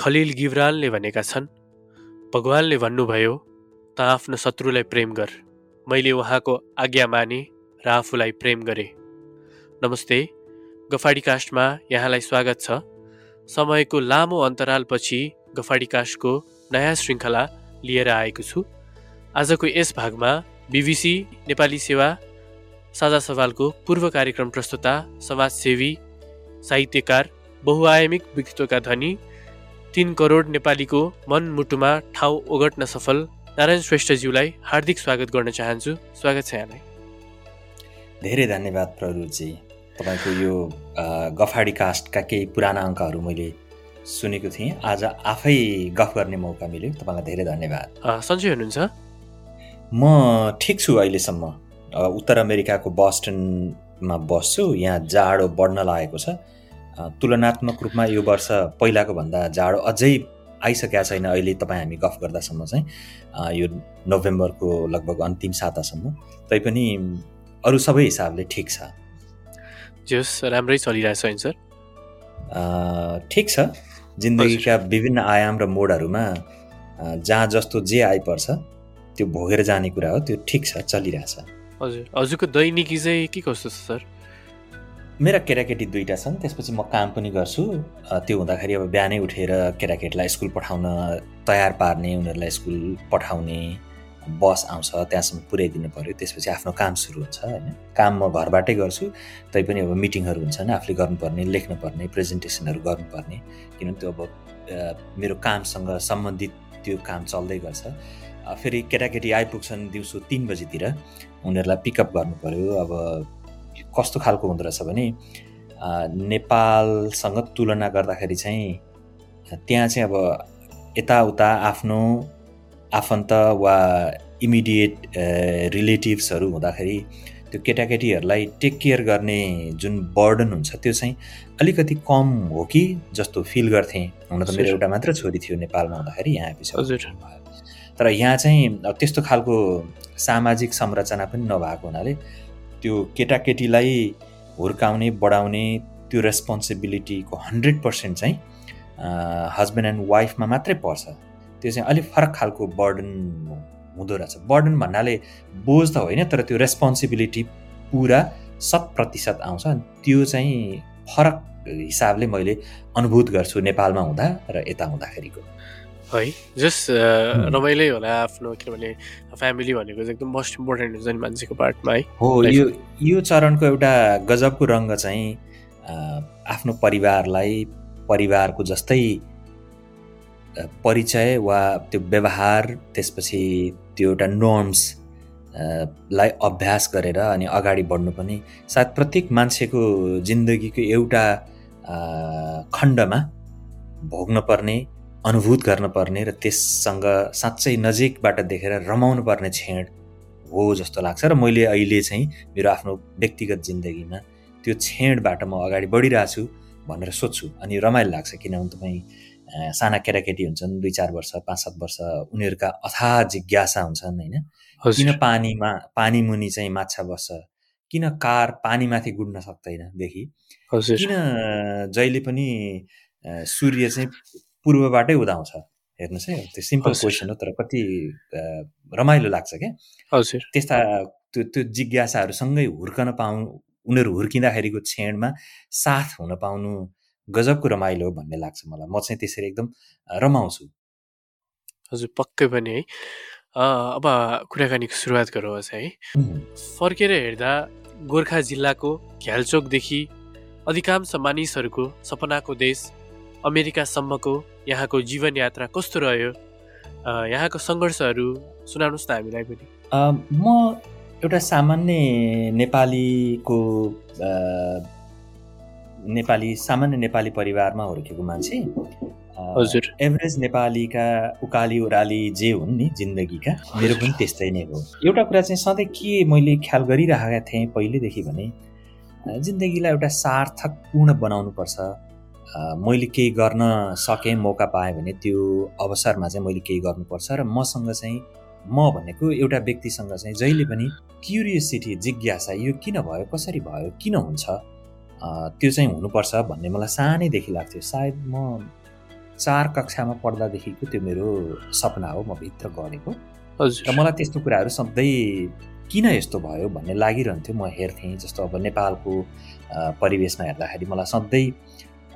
खलिल गिब्रालले भनेका छन् भगवान्ले भन्नुभयो त आफ्नो शत्रुलाई प्रेम गर। मैले उहाँको आज्ञा माने र आफूलाई प्रेम गरे। नमस्ते गफाडी कास्टमा यहाँलाई स्वागत छ। समयको लामो अन्तरालपछि गफाडी कास्टको नयाँ श्रृङ्खला लिएर आएको छु। आजको यस भागमा बिबिसी नेपाली सेवा साझा सवालको पूर्व कार्यक्रम प्रस्तुता समाजसेवी साहित्यकार बहुआयामिक व्यक्तित्वका धनी तिन करोड नेपालीको मनमुटुमा ठाउँ ओगट्न सफल नारायण श्रेष्ठज्यूलाई हार्दिक स्वागत गर्न चाहन्छु। स्वागत छ यहाँलाई। धेरै धन्यवाद प्ररुजी तपाईँको यो गफाडी कास्टका केही पुराना अङ्कहरू मैले सुनेको थिएँ। आज आफै गफ गर्ने मौका मिल्यो। तपाईँलाई धेरै धन्यवाद। सन्चै हुनुहुन्छ? म ठिक छु अहिलेसम्म। उत्तर अमेरिकाको बस्टनमा बस्छु। यहाँ जाडो बढ्न लागेको छ। तुलनात्मक रूपमा यो वर्ष पहिलाको भन्दा जाडो अझै आइसकेका छैन। अहिले तपाईँ हामी गफ गर्दासम्म चाहिँ यो नोभेम्बरको लगभग अन्तिम सातासम्म। तैपनि अरू सबै हिसाबले ठिक छ। जस राम्रै चलिरहेछ सर? ठिक छ। जिन्दगीका विभिन्न आयाम र मोडहरूमा जहाँ जस्तो जे आइपर्छ त्यो भोगेर जाने कुरा हो त्यो ठिक छ चलिरहेछ हजुर। हजुरको दैनिकी चाहिँ के कस्तो छ सर? मेरा केटाकेटी दुईवटा छन् त्यसपछि म काम पनि गर्छु। त्यो हुँदाखेरि अब बिहानै उठेर केटाकेटीलाई स्कुल पठाउन तयार पार्ने उनीहरूलाई स्कुल पठाउने बस आउँछ त्यहाँसम्म पुर्याइदिनु पऱ्यो। त्यसपछि आफ्नो काम सुरु हुन्छ होइन। काम म घरबाटै गर्छु तैपनि अब मिटिङहरू हुन्छन् आफूले गर्नुपर्ने लेख्नुपर्ने प्रेजेन्टेसनहरू गर्नुपर्ने। किनभने त्यो अब मेरो कामसँग सम्बन्धित त्यो काम चल्दै गर्छ। फेरि केटाकेटी आइपुग्छन् दिउँसो तिन बजीतिर उनीहरूलाई पिकअप गर्नु पऱ्यो। अब कस्तो खालको हुँदो रहेछ भने नेपालसँग तुलना गर्दाखेरि चाहिँ त्यहाँ चाहिँ अब यताउता आफ्नो आफन्त वा इमिडिएट रिलेटिभ्सहरू हुँदाखेरि त्यो केटाकेटीहरूलाई टेक केयर गर्ने जुन बर्डन हुन्छ त्यो चाहिँ अलिकति कम हो कि जस्तो फिल गर्थेँ। हुन त मेरो एउटा मात्र छोरी थियो नेपालमा हुँदाखेरि यहाँ आएपछि तर यहाँ चाहिँ त्यस्तो खालको सामाजिक संरचना पनि नभएको हुनाले त्यो केटाकेटीलाई हुर्काउने बढाउने त्यो रेस्पोन्सिबिलिटीको हन्ड्रेड पर्सेन्ट चाहिँ हस्बेन्ड एन्ड वाइफमा मात्रै पर्छ। त्यो चाहिँ अलिक फरक खालको बर्डन हुँदो रहेछ। बर्डन भन्नाले बोझ त होइन तर त्यो रेस्पोन्सिबिलिटी पुरा शत प्रतिशत आउँछ। त्यो चाहिँ फरक हिसाबले मैले अनुभूत गर्छु नेपालमा हुँदा र यता हुँदाखेरिको। है। जस रमाइलै होला आफ्नो किनभने फ्यामिली भनेको चाहिँ एकदम मोस्ट इम्पोर्टेन्ट हुन्छ नि मान्छेको पार्टमा है। हो यो यो चरणको एउटा गजबको रङ्ग चाहिँ आफ्नो परिवारलाई परिवारको जस्तै परिचय वा त्यो व्यवहार त्यसपछि त्यो एउटा नर्म्स लाई अभ्यास गरेर अनि अगाडि बढ्नु पनि सायद प्रत्येक मान्छेको जिन्दगीको एउटा खण्डमा भोग्न पर्ने अनुभूत गर्नुपर्ने र त्यससँग साँच्चै नजिकबाट देखेर रमाउनु पर्ने क्षण हो जस्तो लाग्छ र मैले अहिले चाहिँ मेरो आफ्नो व्यक्तिगत जिन्दगीमा त्यो क्षणबाट म अगाडि बढिरहेको छु भनेर सोध्छु। अनि रमाइलो लाग्छ किनभने तपाईँ साना केटाकेटी हुन्छन् दुई चार वर्ष पाँच सात वर्ष उनीहरूका अथा जिज्ञासा हुन्छन् होइन? किन पानीमा पानी मुनि चाहिँ माछा बस्छ? किन कार पानीमाथि गुड्न सक्दैनदेखि किन जहिले पनि सूर्य चाहिँ पूर्वबाटै उदाउँछ। हेर्नुहोस् है त्यो सिम्पल क्वेसन हो तर कति रमाइलो लाग्छ क्या। हजुर। त्यस्ता त्यो त्यो जिज्ञासाहरूसँगै हुर्कन पाउनु उनीहरू हुर्किँदाखेरिको क्षणमा साथ हुन पाउनु गजबको रमाइलो हो भन्ने लाग्छ मलाई। म चाहिँ त्यसरी एकदम रमाउँछु। हजुर पक्कै पनि है। अब कुराकानीको सुरुवात गरौँ है। फर्केर हेर्दा गोर्खा जिल्लाको घ्यालचोकदेखि अधिकांश मानिसहरूको सपनाको देश अमेरिकासम्मको यहाँको जीवनयात्रा कस्तो रह्यो? यहाँको सङ्घर्षहरू सुनाउनुहोस् न हामीलाई पनि। म एउटा सामान्य नेपालीको नेपाली सामान्य नेपाली परिवारमा हुर्केको मान्छे। हजुर। एभरेज नेपालीका उकाली ओह्राली जे हुन् नि जिन्दगीका मेरो पनि त्यस्तै नै हो। एउटा कुरा चाहिँ सधैँ के मैले ख्याल गरिरहेका थिएँ पहिलेदेखि भने जिन्दगीलाई एउटा सार्थकपूर्ण बनाउनुपर्छ। मैले केही गर्न सकेँ मौका पाएँ भने त्यो अवसरमा चाहिँ मैले केही गर्नुपर्छ र मसँग चाहिँ म भनेको एउटा व्यक्तिसँग चाहिँ जहिले पनि क्युरियोसिटी जिज्ञासा यो किन भयो कसरी भयो किन हुन्छ त्यो चाहिँ हुनुपर्छ भन्ने मलाई सानैदेखि लाग्थ्यो। सायद म चार कक्षामा पढ्दादेखिको त्यो मेरो सपना हो म भित्र गरेको। हजुर। र मलाई त्यस्तो कुराहरू सधैँ किन यस्तो भयो भन्ने लागिरहन्थ्यो म हेर्थेँ। जस्तो अब नेपालको परिवेशमा हेर्दाखेरि मलाई सधैँ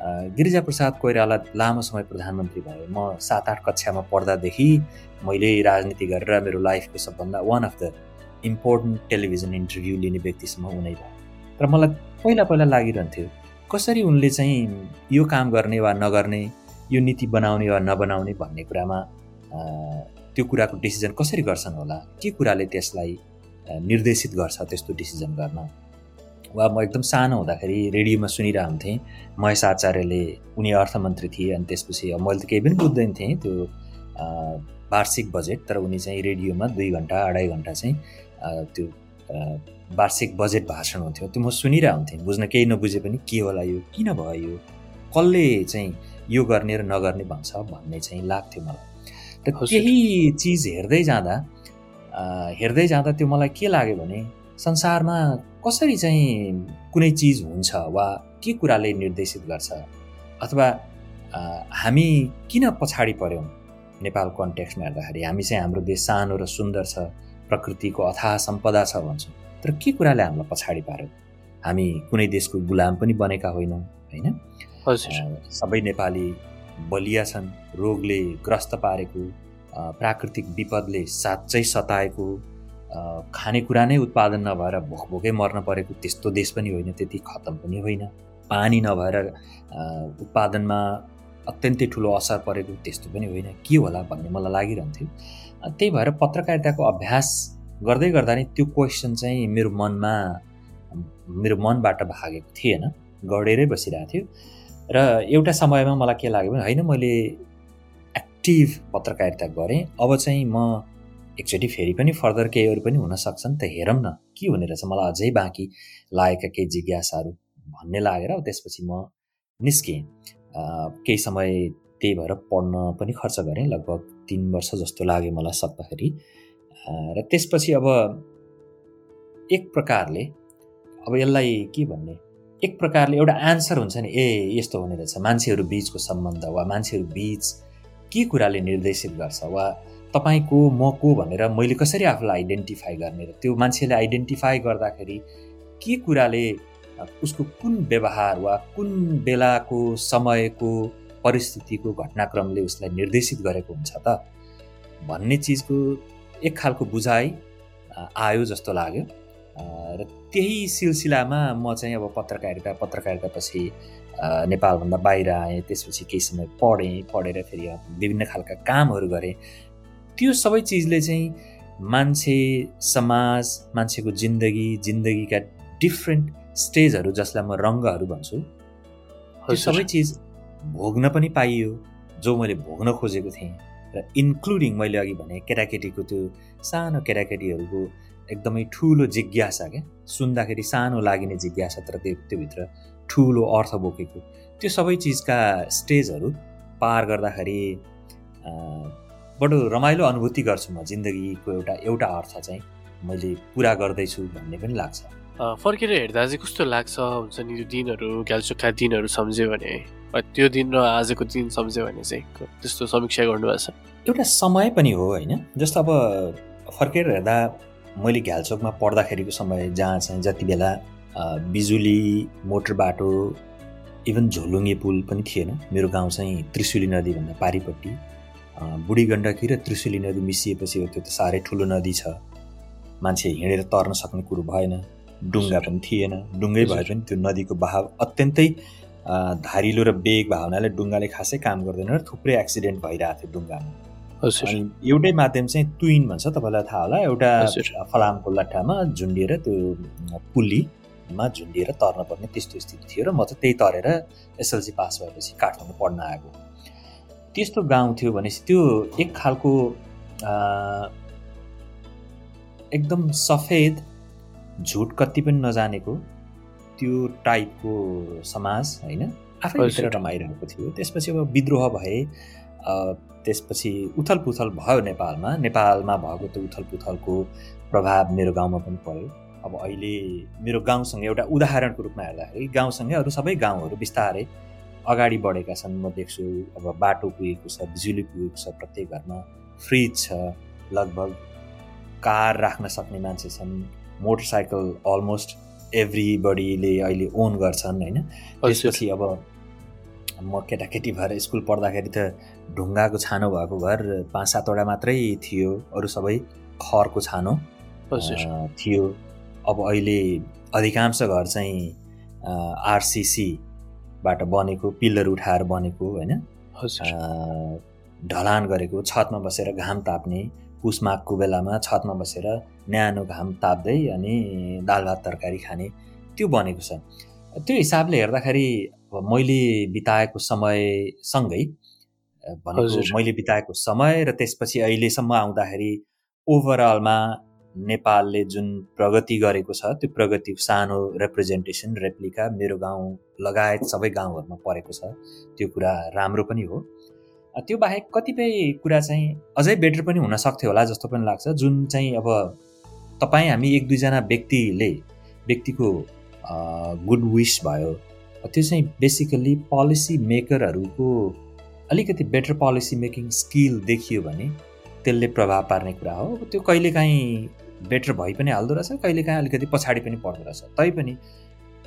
गिरिजाप्रसाद कोइराला लामो समय प्रधानमन्त्री भए। म सात आठ कक्षामा पढ्दादेखि मैले राजनीति गरेर मेरो लाइफको सबभन्दा one of the important television interview लिने व्यक्तिसम्म उनै भयो र मलाई पहिला पहिला लागिरहन्थ्यो कसरी उनले चाहिँ यो काम गर्ने वा नगर्ने यो नीति बनाउने वा नबनाउने भन्ने कुरामा त्यो कुराको डिसिजन कसरी गर्छन् होला? के कुराले त्यसलाई निर्देशित गर्छ त्यस्तो डिसिजन गर्न? वा म एकदम सानो हुँदाखेरि रेडियोमा सुनिरहन्थेँ। महेश आचार्यले उनी अर्थमन्त्री थिए अनि त्यसपछि मैले त केही पनि बुझ्दैन थिएँ। त्यो वार्षिक बजेट तर उनी चाहिँ रेडियोमा दुई घन्टा अढाई घन्टा चाहिँ त्यो वार्षिक बजेट भाषण हुन्थ्यो। त्यो म सुनिरहन्थेँ। बुझ्न केही नबुझे पनि के होला यो? किन भयो? यो कसले चाहिँ यो गर्ने र नगर्ने भन्छ भन्ने चाहिँ लाग्थ्यो मलाई। र केही चिज हेर्दै जाँदा हेर्दै जाँदा त्यो मलाई के लाग्यो भने संसारमा कसरी चाहिँ कुनै चिज हुन्छ वा के कुराले निर्देशित गर्छ? अथवा हामी किन पछाडि पऱ्यौँ नेपाल कन्टेक्समा हेर्दाखेरि हामी चाहिँ हाम्रो देश सानो र सुन्दर छ प्रकृतिको अथाह सम्पदा छ भन्छौँ। तर के कुराले हामीलाई पछाडि पार्यो हामी कुनै देशको गुलाम पनि बनेका होइनौँ होइन? सबै नेपाली बलिया छन् रोगले ग्रस्त पारेको प्राकृतिक विपदले साँच्चै सताएको खानेकुरा नै उत्पादन नभएर भोक भोकै मर्न परेको त्यस्तो देश पनि होइन त्यति खतम पनि होइन। पानी नभएर उत्पादनमा अत्यन्तै ठुलो असर परेको त्यस्तो पनि होइन। के होला भन्ने मलाई लागिरहन्थ्यो। त्यही भएर पत्रकारिताको अभ्यास गर्दै गर्दा नै त्यो क्वेसन चाहिँ मेरो मनमा मेरो मनबाट भागेको थिएन गढेरै बसिरहेको थियो। र एउटा समयमा मलाई के लाग्यो भने होइन मैले एक्टिभ पत्रकारिता गरेँ। अब चाहिँ म एकचोटि फेरि पनि फर्दर केहीहरू पनि हुन सक्छन् त हेरौँ न। के हुने रहेछ? मलाई अझै बाँकी लागेका केही जिज्ञासाहरू भन्ने लागेर त्यसपछि म निस्केँ। केही समय त्यही भएर पढ्न पनि खर्च गरेँ लगभग तिन वर्ष जस्तो लाग्यो मलाई सक्दाखेरि र त्यसपछि अब एक प्रकारले अब यसलाई के भन्ने? एक प्रकारले एउटा एन्सर हुन्छ नि ए यस्तो हुने रहेछ। मान्छेहरू बिचको सम्बन्ध वा मान्छेहरू बिच के कुराले निर्देशित गर्छ वा तपाईँको म को भनेर मैले कसरी आफूलाई आइडेन्टिफाई गर्ने र त्यो मान्छेले आइडेन्टिफाई गर्दाखेरि के कुराले उसको कुन व्यवहार वा कुन बेलाको समयको परिस्थितिको घटनाक्रमले उसलाई निर्देशित गरेको हुन्छ त? भन्ने चिजको एक खालको बुझाइ आयो जस्तो लाग्यो। र त्यही सिलसिलामा म चाहिँ अब पत्रकारिता पत्रकारिता पछि नेपालभन्दा बाहिर आएँ त्यसपछि केही समय पढेँ पढेर फेरि विभिन्न खालका कामहरू गरेँ। त्यो सबै चिजले चाहिँ मान्छे समाज मान्छेको जिन्दगी जिन्दगीका डिफ्रेन्ट स्टेजहरू जसलाई म रङ्गहरू भन्छु त्यो सबै चिज भोग्न पनि पाइयो जो मैले भोग्न खोजेको थिएँ। र इन्क्लुडिङ मैले अघि भने केटाकेटीको त्यो सानो केटाकेटीहरूको एकदमै ठुलो जिज्ञासा क्या। सुन्दाखेरि सानो लागिने जिज्ञासा तर त्यो त्योभित्र ठुलो अर्थ बोकेको। त्यो सबै चिजका स्टेजहरू पार गर्दाखेरि बडो रमाइलो अनुभूति गर्छु म जिन्दगीको एउटा एउटा अर्थ चाहिँ मैले पुरा गर्दैछु भन्ने पनि लाग्छ। फर्केर हेर्दा चाहिँ कस्तो लाग्छ? हुन्छ नि त्यो दिनहरू घ्यालचोखा दिनहरू सम्झ्यो भने त्यो दिन र आजको दिन सम्झ्यो भने चाहिँ त्यस्तो समीक्षा गर्नुभएको छ? एउटा समय पनि हो होइन? जस्तो अब फर्केर हेर्दा मैले घ्यालचोकमा पढ्दाखेरिको समय जहाँ चाहिँ जति बेला बिजुली मोटर बाटो इभन झोलुङ्गे पुल पनि थिएन मेरो गाउँ चाहिँ त्रिशुली नदीभन्दा पारिपट्टि। बुढी गण्डकी र त्रिशुली नदी मिसिएपछि त्यो त साह्रै ठुलो नदी छ। मान्छे हिँडेर तर्न सक्ने कुरो भएन डुङ्गा पनि थिएन। डुङ्गै भए पनि त्यो नदीको बहाव अत्यन्तै धारिलो र बेग भावनाले डुङ्गाले खासै काम गर्दैन र थुप्रै एक्सिडेन्ट भइरहेको थियो डुङ्गामा। अनि एउटै माध्यम चाहिँ तुइन भन्छ तपाईँलाई थाहा होला। एउटा फलामको लट्ठामा झुन्डिएर त्यो पुलीमा झुन्डिएर तर्न पर्ने त्यस्तो स्थिति थियो र म चाहिँ त्यही तरेर एसएलसी पास भएपछि काठमाडौँ पढ्न आएको। त्यस्तो गाउँ थियो भनेपछि त्यो एक खालको एकदम सफेद झुट कति पनि नजानेको त्यो टाइपको समाज होइन? आफैभित्र रमाइरहेको थियो। त्यसपछि अब विद्रोह भए त्यसपछि उथल पुथल भयो नेपालमा। नेपालमा भएको त्यो उथल पुथलको प्रभाव मेरो गाउँमा पनि पर्यो अब अहिले मेरो गाउँसँग एउटा उदाहरणको रूपमा हेर्दाखेरि गाउँसँगै अरू सबै गाउँहरू बिस्तारै अगाडि बढेका छन्। म देख्छु अब बाटो पुगेको छ बिजुली पुगेको छ प्रत्येक घरमा फ्रिज छ लगभग कार राख्न सक्ने मान्छे छन्। मोटरसाइकल अलमोस्ट एभ्री बडीले अहिले ओन गर्छन् होइन? त्यसपछि अब म केटाकेटी भएर स्कुल पढ्दाखेरि त ढुङ्गाको छानो भएको घर पाँच सातवटा मात्रै थियो अरू सबै खरको छानो थियो। अब अहिले अधिकांश घर चाहिँ आरसिसीबाट बनेको पिल्लर उठाएर बनेको होइन? ढलान गरेको छतमा बसेर घाम ताप्ने पुसमाघको बेलामा छतमा बसेर न्यानो घाम ताप्दै अनि दाल भात तरकारी खाने त्यो बनेको छ। त्यो हिसाबले हेर्दाखेरि मैले बिताएको समयसँगै भनेको मैले बिताएको समय र त्यसपछि अहिलेसम्म आउँदाखेरि ओभरअलमा नेपालले जुन प्रगति गरेको छ त्यो प्रगतिको सानो रिप्रेजेन्टेसन रेप्लिका मेरो गाउँ लगायत सबै गाउँहरूमा परेको छ। त्यो कुरा राम्रो पनि हो। त्यो बाहेक कतिपय कुरा चाहिँ अझै बेटर पनि हुन सक्थ्यो होला जस्तो पनि लाग्छ। जुन चाहिँ अब तपाईँ हामी एक दुईजना व्यक्तिले व्यक्तिको गुड विस भयो त्यो चाहिँ बेसिकल्ली पोलिसी मेकरहरूको अलिकति बेटर पोलिसी मेकिङ स्किल देखियो भने त्यसले प्रभाव पार्ने कुरा हो। त्यो कहिलेकाहीँ बेटर भइ पनि हाल्दो रहेछ कहिलेकाहीँ अलिकति पछाडि पनि पर्दो रहेछ। तैपनि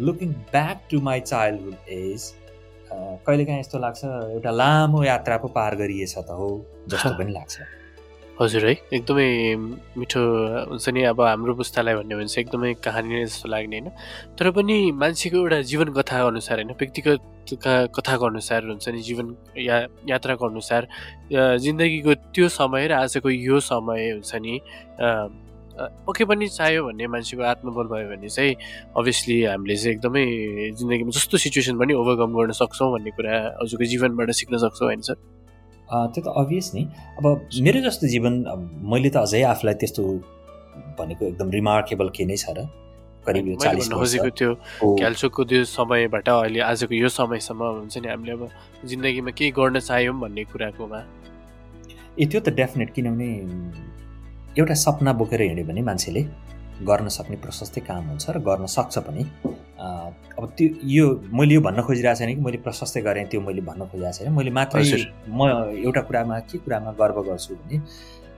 looking back to my childhood age कहिलेकाहीँ यस्तो लाग्छ एउटा लामो यात्रा पो पार गरिएछ त हो जस्तो पनि लाग्छ। हजुर है एकदमै मिठो हुन्छ नि अब हाम्रो पुस्तालाई भन्यो भने चाहिँ एकदमै कहानी नै जस्तो लाग्ने होइन। तर पनि मान्छेको एउटा जीवन कथा अनुसार होइन व्यक्तिगत कथाको अनुसार हुन्छ नि जीवन या यात्राको अनुसार जिन्दगीको त्यो समय र आजको यो समय हुन्छ नि पक्कै पनि चाह्यो भन्ने मान्छेको आत्मबल भयो भने चाहिँ अभियसली हामीले चाहिँ एकदमै जिन्दगीमा जस्तो सिचुएसन पनि ओभरकम गर्न सक्छौँ भन्ने कुरा हजुरको जीवनबाट सिक्न सक्छौँ होइन सर? त्यो त अभियस नि। अब मेरो जस्तो जीवन मैले त अझै आफूलाई त्यस्तो भनेको एकदम रिमार्केबल के नै छ र? करिब खोजेको त्यो क्याल्चोकको त्यो समयबाट अहिले आजको यो समयसम्म हुन्छ नि हामीले अब जिन्दगीमा केही गर्न चाह्यौँ भन्ने कुराकोमा। ए त्यो त डेफिनेट किनभने एउटा सपना बोकेर हिँड्यो भने मान्छेले गर्न सक्ने प्रशस्तै काम हुन्छ र गर्न सक्छ पनि। अब त्यो यो मैले यो भन्न खोजिरहेको छैन कि मैले प्रशस्तै गरेँ त्यो मैले भन्न खोजिरहेको छैन। मैले मात्रै म एउटा कुरामा के कुरामा गर्व गर्छु भने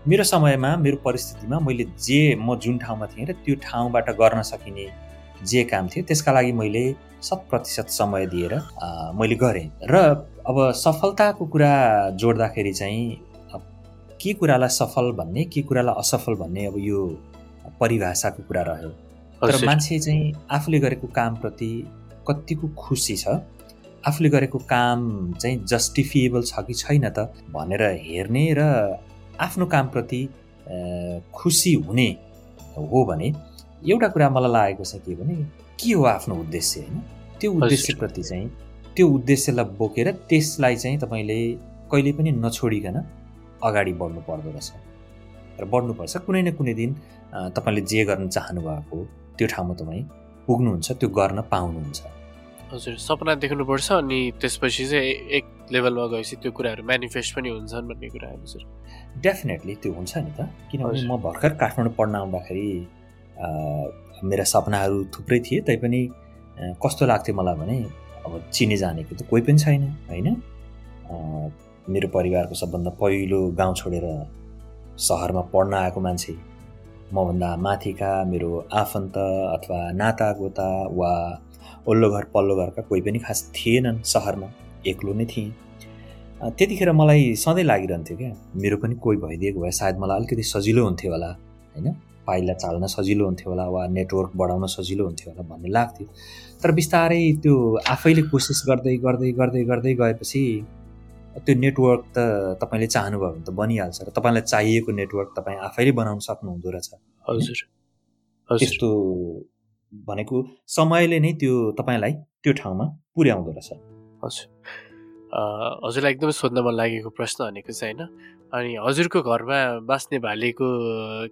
मेरो समयमा मेरो परिस्थितिमा मैले जे म जुन ठाउँमा थिएँ र त्यो ठाउँबाट गर्न सकिने जे काम थियो त्यसका लागि मैले शत प्रतिशत समय दिएर मैले गरेँ। र अब सफलताको कुरा जोड्दाखेरि चाहिँ के कुरालाई सफल भन्ने के कुरालाई असफल भन्ने अब यो परिभाषाको कुरा रह्यो। तर मान्छे चाहिँ आफूले गरेको कामप्रति कतिको खुसी छ। आफूले गरेको काम चाहिँ जस्टिफिएबल छ कि छैन त भनेर हेर्ने र आफ्नो कामप्रति खुसी हुने हो भने एउटा कुरा मलाई लागेको छ के भने के हो आफ्नो उद्देश्य होइन? त्यो उद्देश्यप्रति चाहिँ त्यो उद्देश्यलाई बोकेर त्यसलाई चाहिँ तपाईँले कहिले पनि नछोडिकन अगाडि बढ्नु पर्दो रहेछ। र बढ्नुपर्छ कुनै न कुनै दिन तपाईँले जे गर्न चाहनु भएको त्यो ठाउँमा तपाईँ पुग्नुहुन्छ त्यो गर्न पाउनुहुन्छ। हजुर सपना देख्नुपर्छ अनि त्यसपछि चाहिँ एक लेभलमा गएपछि त्यो कुराहरू मेनिफेस्ट पनि हुन्छन् भन्ने कुरा हजुर। डेफिनेटली त्यो हुन्छ नि त। किनभने म भर्खर काठमाडौँ पढ्न आउँदाखेरि मेरा सपनाहरू थुप्रै थिए तैपनि कस्तो लाग्थ्यो मलाई भने अब चिने जानेको त कोही पनि छैन होइन? मेरो परिवारको सबभन्दा पहिलो गाउँ छोडेर सहरमा पढ्न आएको मान्छे मभन्दा माथिका मेरो आफन्त अथवा नाता गोता वा ओल्लो घर पल्लो घरका कोही पनि खास थिएनन् सहरमा एक्लो नै थिएँ। त्यतिखेर मलाई सधैँ लागिरहन्थ्यो क्या मेरो पनि कोही भइदिएको भए सायद मलाई अलिकति सजिलो हुन्थ्यो होला होइन? पाइला चाल्न सजिलो हुन्थ्यो होला वा नेटवर्क बढाउन सजिलो हुन्थ्यो होला भन्ने लाग्थ्यो। तर बिस्तारै त्यो आफैले कोसिस गर्दै गर्दै गर्दै गर्दै गएपछि त्यो नेटवर्क त तपाईँले चाहनुभयो भने त बनिहाल्छ र तपाईँलाई चाहिएको नेटवर्क तपाईँ आफैले बनाउन सक्नुहुँदो रहेछ। हजुर। त्यस्तो भनेको समयले नै त्यो तपाईँलाई त्यो ठाउँमा पुर्याउँदो रहेछ। हजुर। हजुरलाई एकदमै सोध्न मन लागेको प्रश्न भनेको चाहिँ होइन अनि हजुरको घरमा बाँच्ने भालेको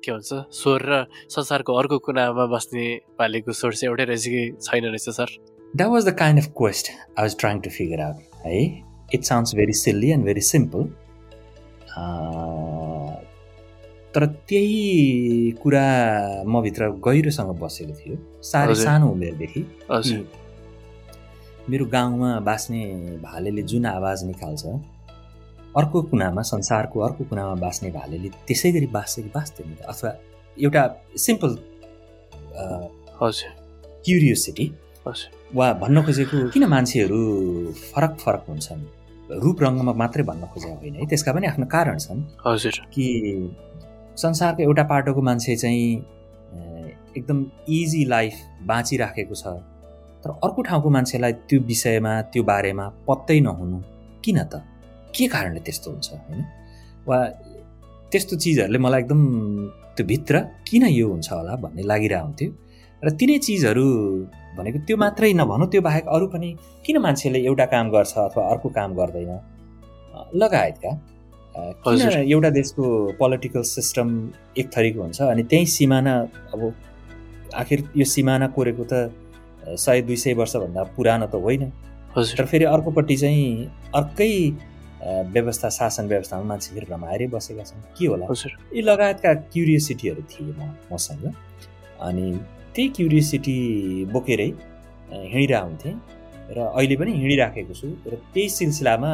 के भन्छ स्वर र संसारको अर्को कुनामा बस्ने भालेको स्वर चाहिँ एउटै रहेछ कि छैन रहेछ sir? That was the kind of quest I was trying to figure out है? It sounds very silly and very simple तर त्यही कुरा म भित्र गहिरोसँग बसेको थियो साह्रै सानो उमेरदेखि मेरो गाउँमा बाँच्ने भालेले जुन आवाज निकाल्छ अर्को कुनामा संसारको अर्को कुनामा बाँच्ने भालेले त्यसै गरी बाँच्छ कि बाँच्दैन अथवा एउटा सिम्पल हजुर क्युरियोसिटी वा भन्न खोजेको किन मान्छेहरू फरक फरक हुन्छन् रूप रङ्गमा मात्रै भन्न खोजेको होइन है। त्यसका पनि आफ्नो कारण छन्। हजुर। कि संसारको एउटा पाटोको मान्छे चाहिँ एकदम इजी लाइफ बाँचिराखेको छ। तर अर्को ठाउँको मान्छेलाई त्यो विषयमा त्यो बारेमा पत्तै नहुनु। किन त? के कारणले त्यस्तो हुन्छ होइन? वा त्यस्तो चिजहरूले मलाई एकदम त्यो भित्र किन यो हुन्छ होला भन्ने लागिरहेको हुन्थ्यो र तिनै चिजहरू भनेको त्यो मात्रै नभनौँ त्यो बाहेक अरू पनि किन मान्छेले एउटा काम गर्छ अथवा अर्को काम गर्दैन? लगायतका। किन एउटा देशको पोलिटिकल सिस्टम एक थरीको हुन्छ अनि त्यही सिमाना अब आखिर यो सिमाना कोरेको त सय दुई सय वर्षभन्दा पुरानो त होइन। तर फेरि अर्कोपट्टि चाहिँ अर्कै व्यवस्था शासन व्यवस्थामा मान्छे फेरि रमाएरै बसेका छन्। के होला? यी लगायतका क्युरियोसिटीहरू थिए म मसँग। अनि त्यही क्युरियोसिटी बोकेरै हिँडिरह हुन्थेँ र अहिले पनि हिँडिराखेको छु र त्यही सिलसिलामा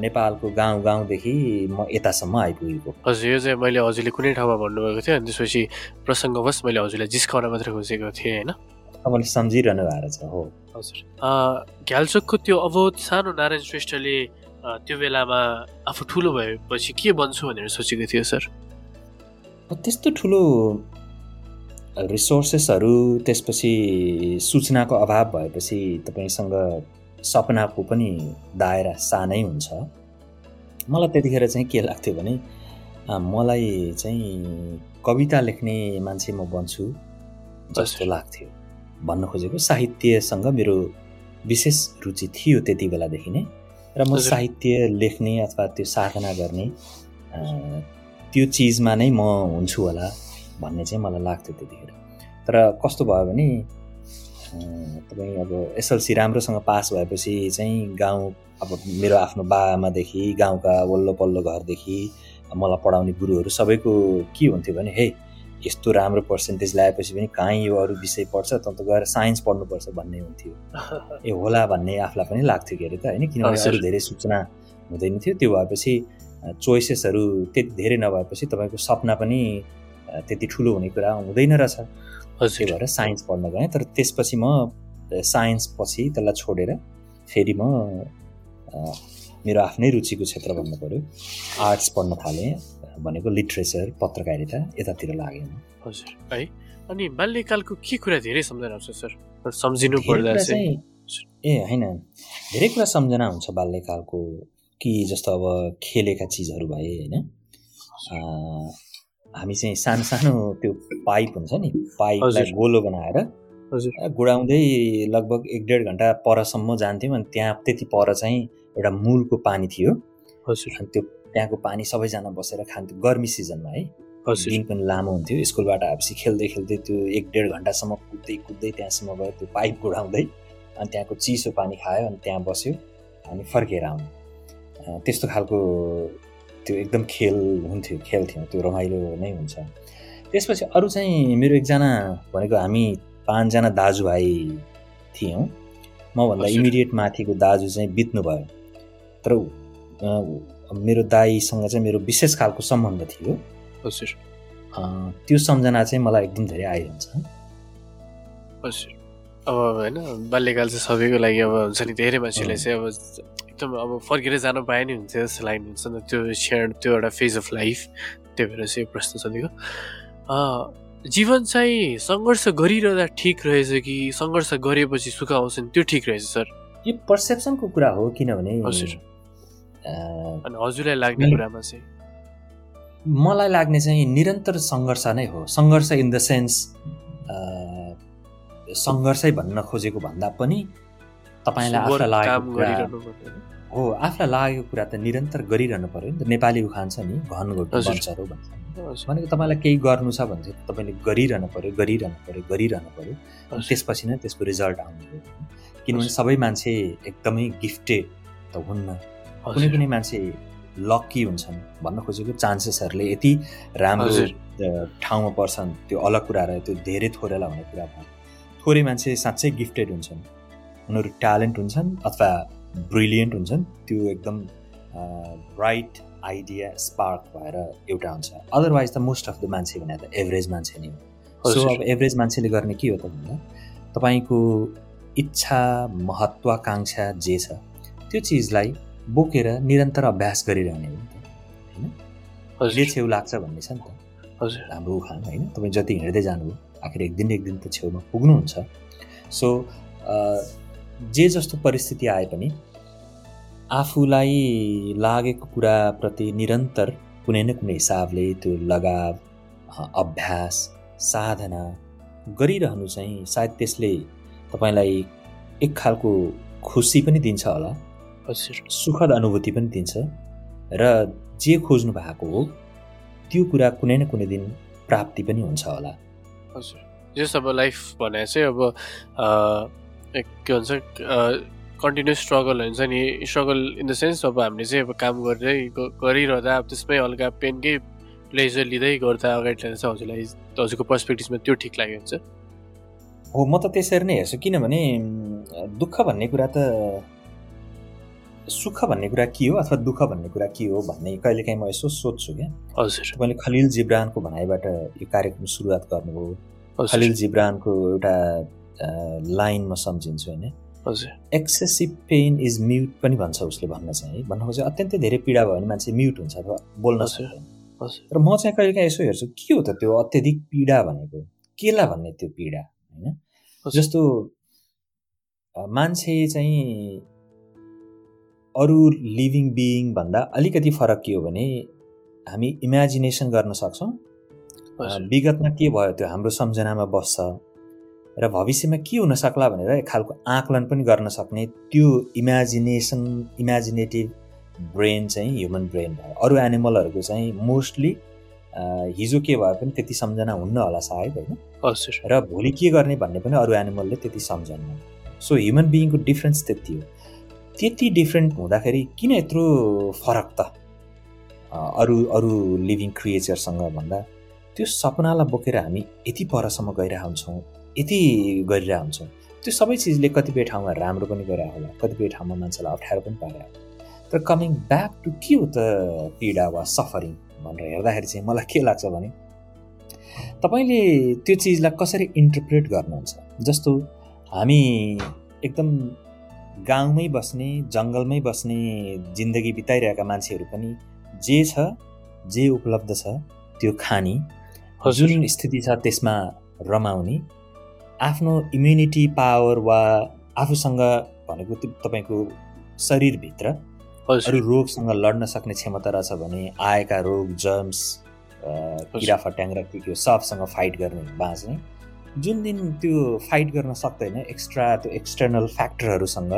नेपालको गाउँ गाउँदेखि म यतासम्म आइपुगेको। हजुर यो चाहिँ मैले हजुरले कुनै ठाउँमा भन्नुभएको थियो अनि त्यसपछि प्रसङ्गवश मैले हजुरलाई जिस्काउन मात्रै खोजेको थिएँ होइन? तपाईँले सम्झिरहनु भएको छ हो। हजुर। घ्यालचोकको त्यो अवोध सानो नारायण श्रेष्ठले त्यो बेलामा आफू ठुलो भएपछि के बन्छु भनेर सोचेको थियो सर? त्यस्तो ठुलो रिसोर्सेसहरू त्यसपछि सूचनाको अभाव भएपछि तपाईँसँग सपनाको पनि दायरा सानै हुन्छ मलाई त्यतिखेर चाहिँ के लाग्थ्यो भने मलाई चाहिँ कविता लेख्ने मान्छे म बन्छु जस्तो लाग्थ्यो भन्न खोजेको साहित्यसँग मेरो विशेष रुचि थियो त्यति बेलादेखि नै र म साहित्य लेख्ने अथवा त्यो साधना गर्ने त्यो चिजमा नै म हुन्छु होला भन्ने चाहिँ मलाई लाग्थ्यो त्यतिखेर। तर कस्तो भयो भने तपाईँ अब एसएलसी राम्रोसँग पास भएपछि चाहिँ गाउँ अब मेरो आफ्नो बाआमादेखि गाउँका वल्लो पल्लो घरदेखि मलाई पढाउने गुरुहरू सबैको के हुन्थ्यो भने हे यस्तो राम्रो पर्सेन्टेज ल्याएपछि पनि कहीँ यो अरू विषय पढ्छ त त गएर साइन्स पढ्नुपर्छ भन्ने हुन्थ्यो। ए होला भन्ने आफूलाई पनि लाग्थ्यो के अरे त होइन? किनभने अरू धेरै सूचना हुँदैन थियो। त्यो भएपछि चोइसेसहरू त्यति धेरै नभएपछि तपाईँको सपना पनि त्यति ठुलो हुने कुरा हुँदैन रहेछ। त्यही भएर साइन्स पढ्न गएँ तर त्यसपछि म साइन्स पछि त्यसलाई छोडेर फेरि म मेरो आफ्नै रुचिको क्षेत्र भन्नु पऱ्यो आर्ट्स पढ्न थालेँ भनेको लिट्रेचर पत्रकारिता यतातिर लागेँ हजुर है? अनि बाल्यकालको के कुरा धेरै सम्झना आउँछ सर? सम्झिनु पर्दा चाहिँ ए होइन। धेरै कुरा सम्झना हुन्छ बाल्यकालको कि जस्तो अब खेलेका चिजहरू भए होइन? हामी चाहिँ सानो सानो त्यो पाइप हुन्छ नि पाइपलाई गोलो बनाएर गुडाउँदै लगभग एक डेढ घन्टा परसम्म जान्थ्यौँ अनि त्यहाँ त्यति पर चाहिँ एउटा मूलको पानी थियो। अनि त्यो त्यहाँको पानी सबैजना बसेर खान्थ्यो गर्मी सिजनमा है। दिन पनि लामो हुन्थ्यो स्कुलबाट आएपछि खेल्दै खेल्दै त्यो एक डेढ घन्टासम्म कुद्दै कुद्दै त्यहाँसम्म गयो त्यो पाइप गुडाउँदै। अनि त्यहाँको चिसो पानी खायो अनि त्यहाँ बस्यो अनि फर्केर आउनु। त्यस्तो खालको त्यो एकदम खेल हुन्थ्यो खेल्थ्यौँ त्यो रमाइलो नै हुन्छ। त्यसपछि अरू चाहिँ मेरो एकजना भनेको हामी पाँचजना दाजुभाइ थियौँ। मभन्दा इमिडिएट माथिको दाजु चाहिँ बित्नुभयो। तर मेरो दाईसँग चाहिँ मेरो विशेष खालको सम्बन्ध थियो। हजुर। त्यो सम्झना चाहिँ मलाई एकदम धेरै आइरहन्छ। हजुर। अब होइन बाल्यकाल चाहिँ सबैको लागि अब हुन्छ नि धेरै मान्छेलाई चाहिँ अब एकदम अब फर्केर जानु पाए नि हुन्थ्यो जस्तो लाग्ने हुन्छ नि त्यो क्षण त्यो एउटा फेज अफ लाइफ त्यही भएर चाहिँ प्रश्न सोधेको जीवन चाहिँ सङ्घर्ष गरिरहँदा ठिक रहेछ कि सङ्घर्ष गरेपछि सुख आउँछ नि त्यो ठिक रहेछ सर? यो पर्सेप्सनको कुरा हो किनभने हजुर। अनि हजुरलाई लाग्ने कुरामा चाहिँ? मलाई लाग्ने चाहिँ निरन्तर सङ्घर्ष नै हो। सङ्घर्ष इन द सेन्स सङ्घर्षै भन्न खोजेको भन्दा पनि तपाईँलाई आफूलाई लागेको हो आफूलाई लागेको कुरा त निरन्तर गरिरहनु पऱ्यो नि त। नेपाली उखान छ नि घन घोटो बन्छरो भन्छ। भनेको तपाईँलाई केही गर्नु छ भने चाहिँ तपाईँले गरिरहनु पऱ्यो गरिरहनु पऱ्यो गरिरहनु पऱ्यो त्यसपछि नै त्यसको रिजल्ट आउने हो किनभने सबै मान्छे एकदमै गिफ्टेड त हुन्न कुनै कुनै मान्छे लक्की हुन्छन्। भन्न खोजेको चान्सेसहरूले यति राम्रो ठाउँमा पर्छन्। त्यो अलग कुरा रह्यो त्यो धेरै थोरैलाई हुने कुरा भयो थोरै मान्छे साँच्चै गिफ्टेड हुन्छन्। उनीहरू ट्यालेन्ट हुन्छन् अथवा ब्रिलियन्ट हुन्छन्। त्यो एकदम ब्राइट आइडिया स्पार्क भएर एउटा हुन्छ। अदरवाइज त मोस्ट अफ द मान्छे भने त एभरेज मान्छे नै हो। सो अब एभरेज मान्छेले गर्ने के हो त भन्दा तपाईँको इच्छा महत्त्वाकाङ्क्षा जे छ त्यो चिजलाई बोकेर निरन्तर अभ्यास गरिरहने हो नि त होइन? जे छेउ लाग्छ भन्ने छ नि त। हजुर। हाम्रो उखान होइन? तपाईँ जति हिँड्दै जानुभयो आखिर एक दिन एक दिन त छेउमा पुग्नुहुन्छ। सो जे जस्तो परिस्थिति आए पनि आफूलाई लागेको कुराप्रति निरन्तर कुनै न कुनै हिसाबले त्यो लगाव अभ्यास साधना गरिरहनु चाहिँ सायद त्यसले तपाईँलाई एक खालको खुसी पनि दिन्छ होला। हजुर। सुखद अनुभूति पनि दिन्छ। र जे खोज्नु भएको हो त्यो कुरा कुनै न कुनै दिन प्राप्ति पनि हुन्छ होला। हजुर। जस अब लाइफ भने चाहिँ अब के भन्छ कन्टिन्युस स्ट्रगल हुन्छ नि स्ट्रगल इन द सेन्स अब हामीले चाहिँ अब काम गर्दै गरिरहँदा अब त्यसमै हल्का पेनकै प्लेजर लिँदै गर्दा अगाडि लाँदा चाहिँ हजुरलाई हजुरको पर्सपेक्टिभमा त्यो ठिक लाग्यो हुन्छ? हो म त त्यसरी नै हेर्छु किनभने दुःख भन्ने कुरा त सुख भन्ने कुरा के हो अथवा दुःख भन्ने कुरा के हो भन्ने कहिलेकाहीँ म यसो सोध्छु क्या। हजुर। तपाईँले खलिल जिब्रानको भनाइबाट यो कार्यक्रम सुरुवात गर्नुभयो। खलिल जिब्रानको एउटा लाइन म सम्झिन्छु होइन। हजुर। एक्सेसिभ पेन इज म्युट पनि भन्छ उसले भन्न चाहिँ। भन्न खोजे अत्यन्तै धेरै पीडा भयो भने मान्छे म्युट हुन्छ अथवा बोल्न र म चाहिँ कहिलेकाहीँ यसो हेर्छु के हो त त्यो अत्यधिक पीडा भनेको? केला भन्ने त्यो पीडा होइन? जस्तो मान्छे चाहिँ अरू लिभिङ बिइङ भन्दा अलिकति फरक के हो भने हामी इमेजिनेसन गर्न सक्छौँ। विगतमा के भयो त्यो हाम्रो सम्झनामा बस्छ? र भविष्यमा के हुन सक्ला भनेर एक खालको आकलन पनि गर्न सक्ने त्यो इमेजिनेसन इमेजिनेटिभ ब्रेन चाहिँ ह्युमन ब्रेन भयो। अरू एनिमलहरूको चाहिँ मोस्टली हिजो के भए पनि त्यति सम्झना हुन्न होला सायद होइन? र भोलि के गर्ने भन्ने पनि अरू एनिमलले त्यति सम्झन्न। सो ह्युमन बिइङको डिफ्रेन्स त्यति हो। त्यति डिफ्रेन्ट हुँदाखेरि किन यत्रो फरक त? अरू अरू लिभिङ क्रिएचरसँग भन्दा त्यो सपनालाई बोकेर हामी यति परसम्म गइरहेको हुन्छौँ यति गरिरहेको हुन्छौँ। त्यो सबै चिजले कतिपय ठाउँमा राम्रो पनि गरिरहेको होला कतिपय ठाउँमा मान्छेलाई अप्ठ्यारो पनि पारिरहेको तर कमिङ ब्याक टु के हो त पीडा वा सफरिङ भनेर हेर्दाखेरि चाहिँ मलाई के लाग्छ भने तपाईँले त्यो चिजलाई कसरी इन्टरप्रेट गर्नुहुन्छ? जस्तो हामी एकदम गाउँमै बस्ने जङ्गलमै बस्ने जिन्दगी बिताइरहेका मान्छेहरू पनि जे छ जे उपलब्ध छ त्यो खाने जुन स्थिति छ त्यसमा रमाउने आफ्नो इम्युनिटी पावर वा आफूसँग भनेको तपाईँको शरीरभित्र अरू रोगसँग लड्न सक्ने क्षमता रहेछ भने आएका रोग जर्म्स किरा फट्याङ र के के सबसँग फाइट गर्ने बाँच्ने जुन दिन त्यो फाइट गर्न सक्दैन एक्स्ट्रा त्यो एक्सटर्नल फ्याक्टरहरूसँग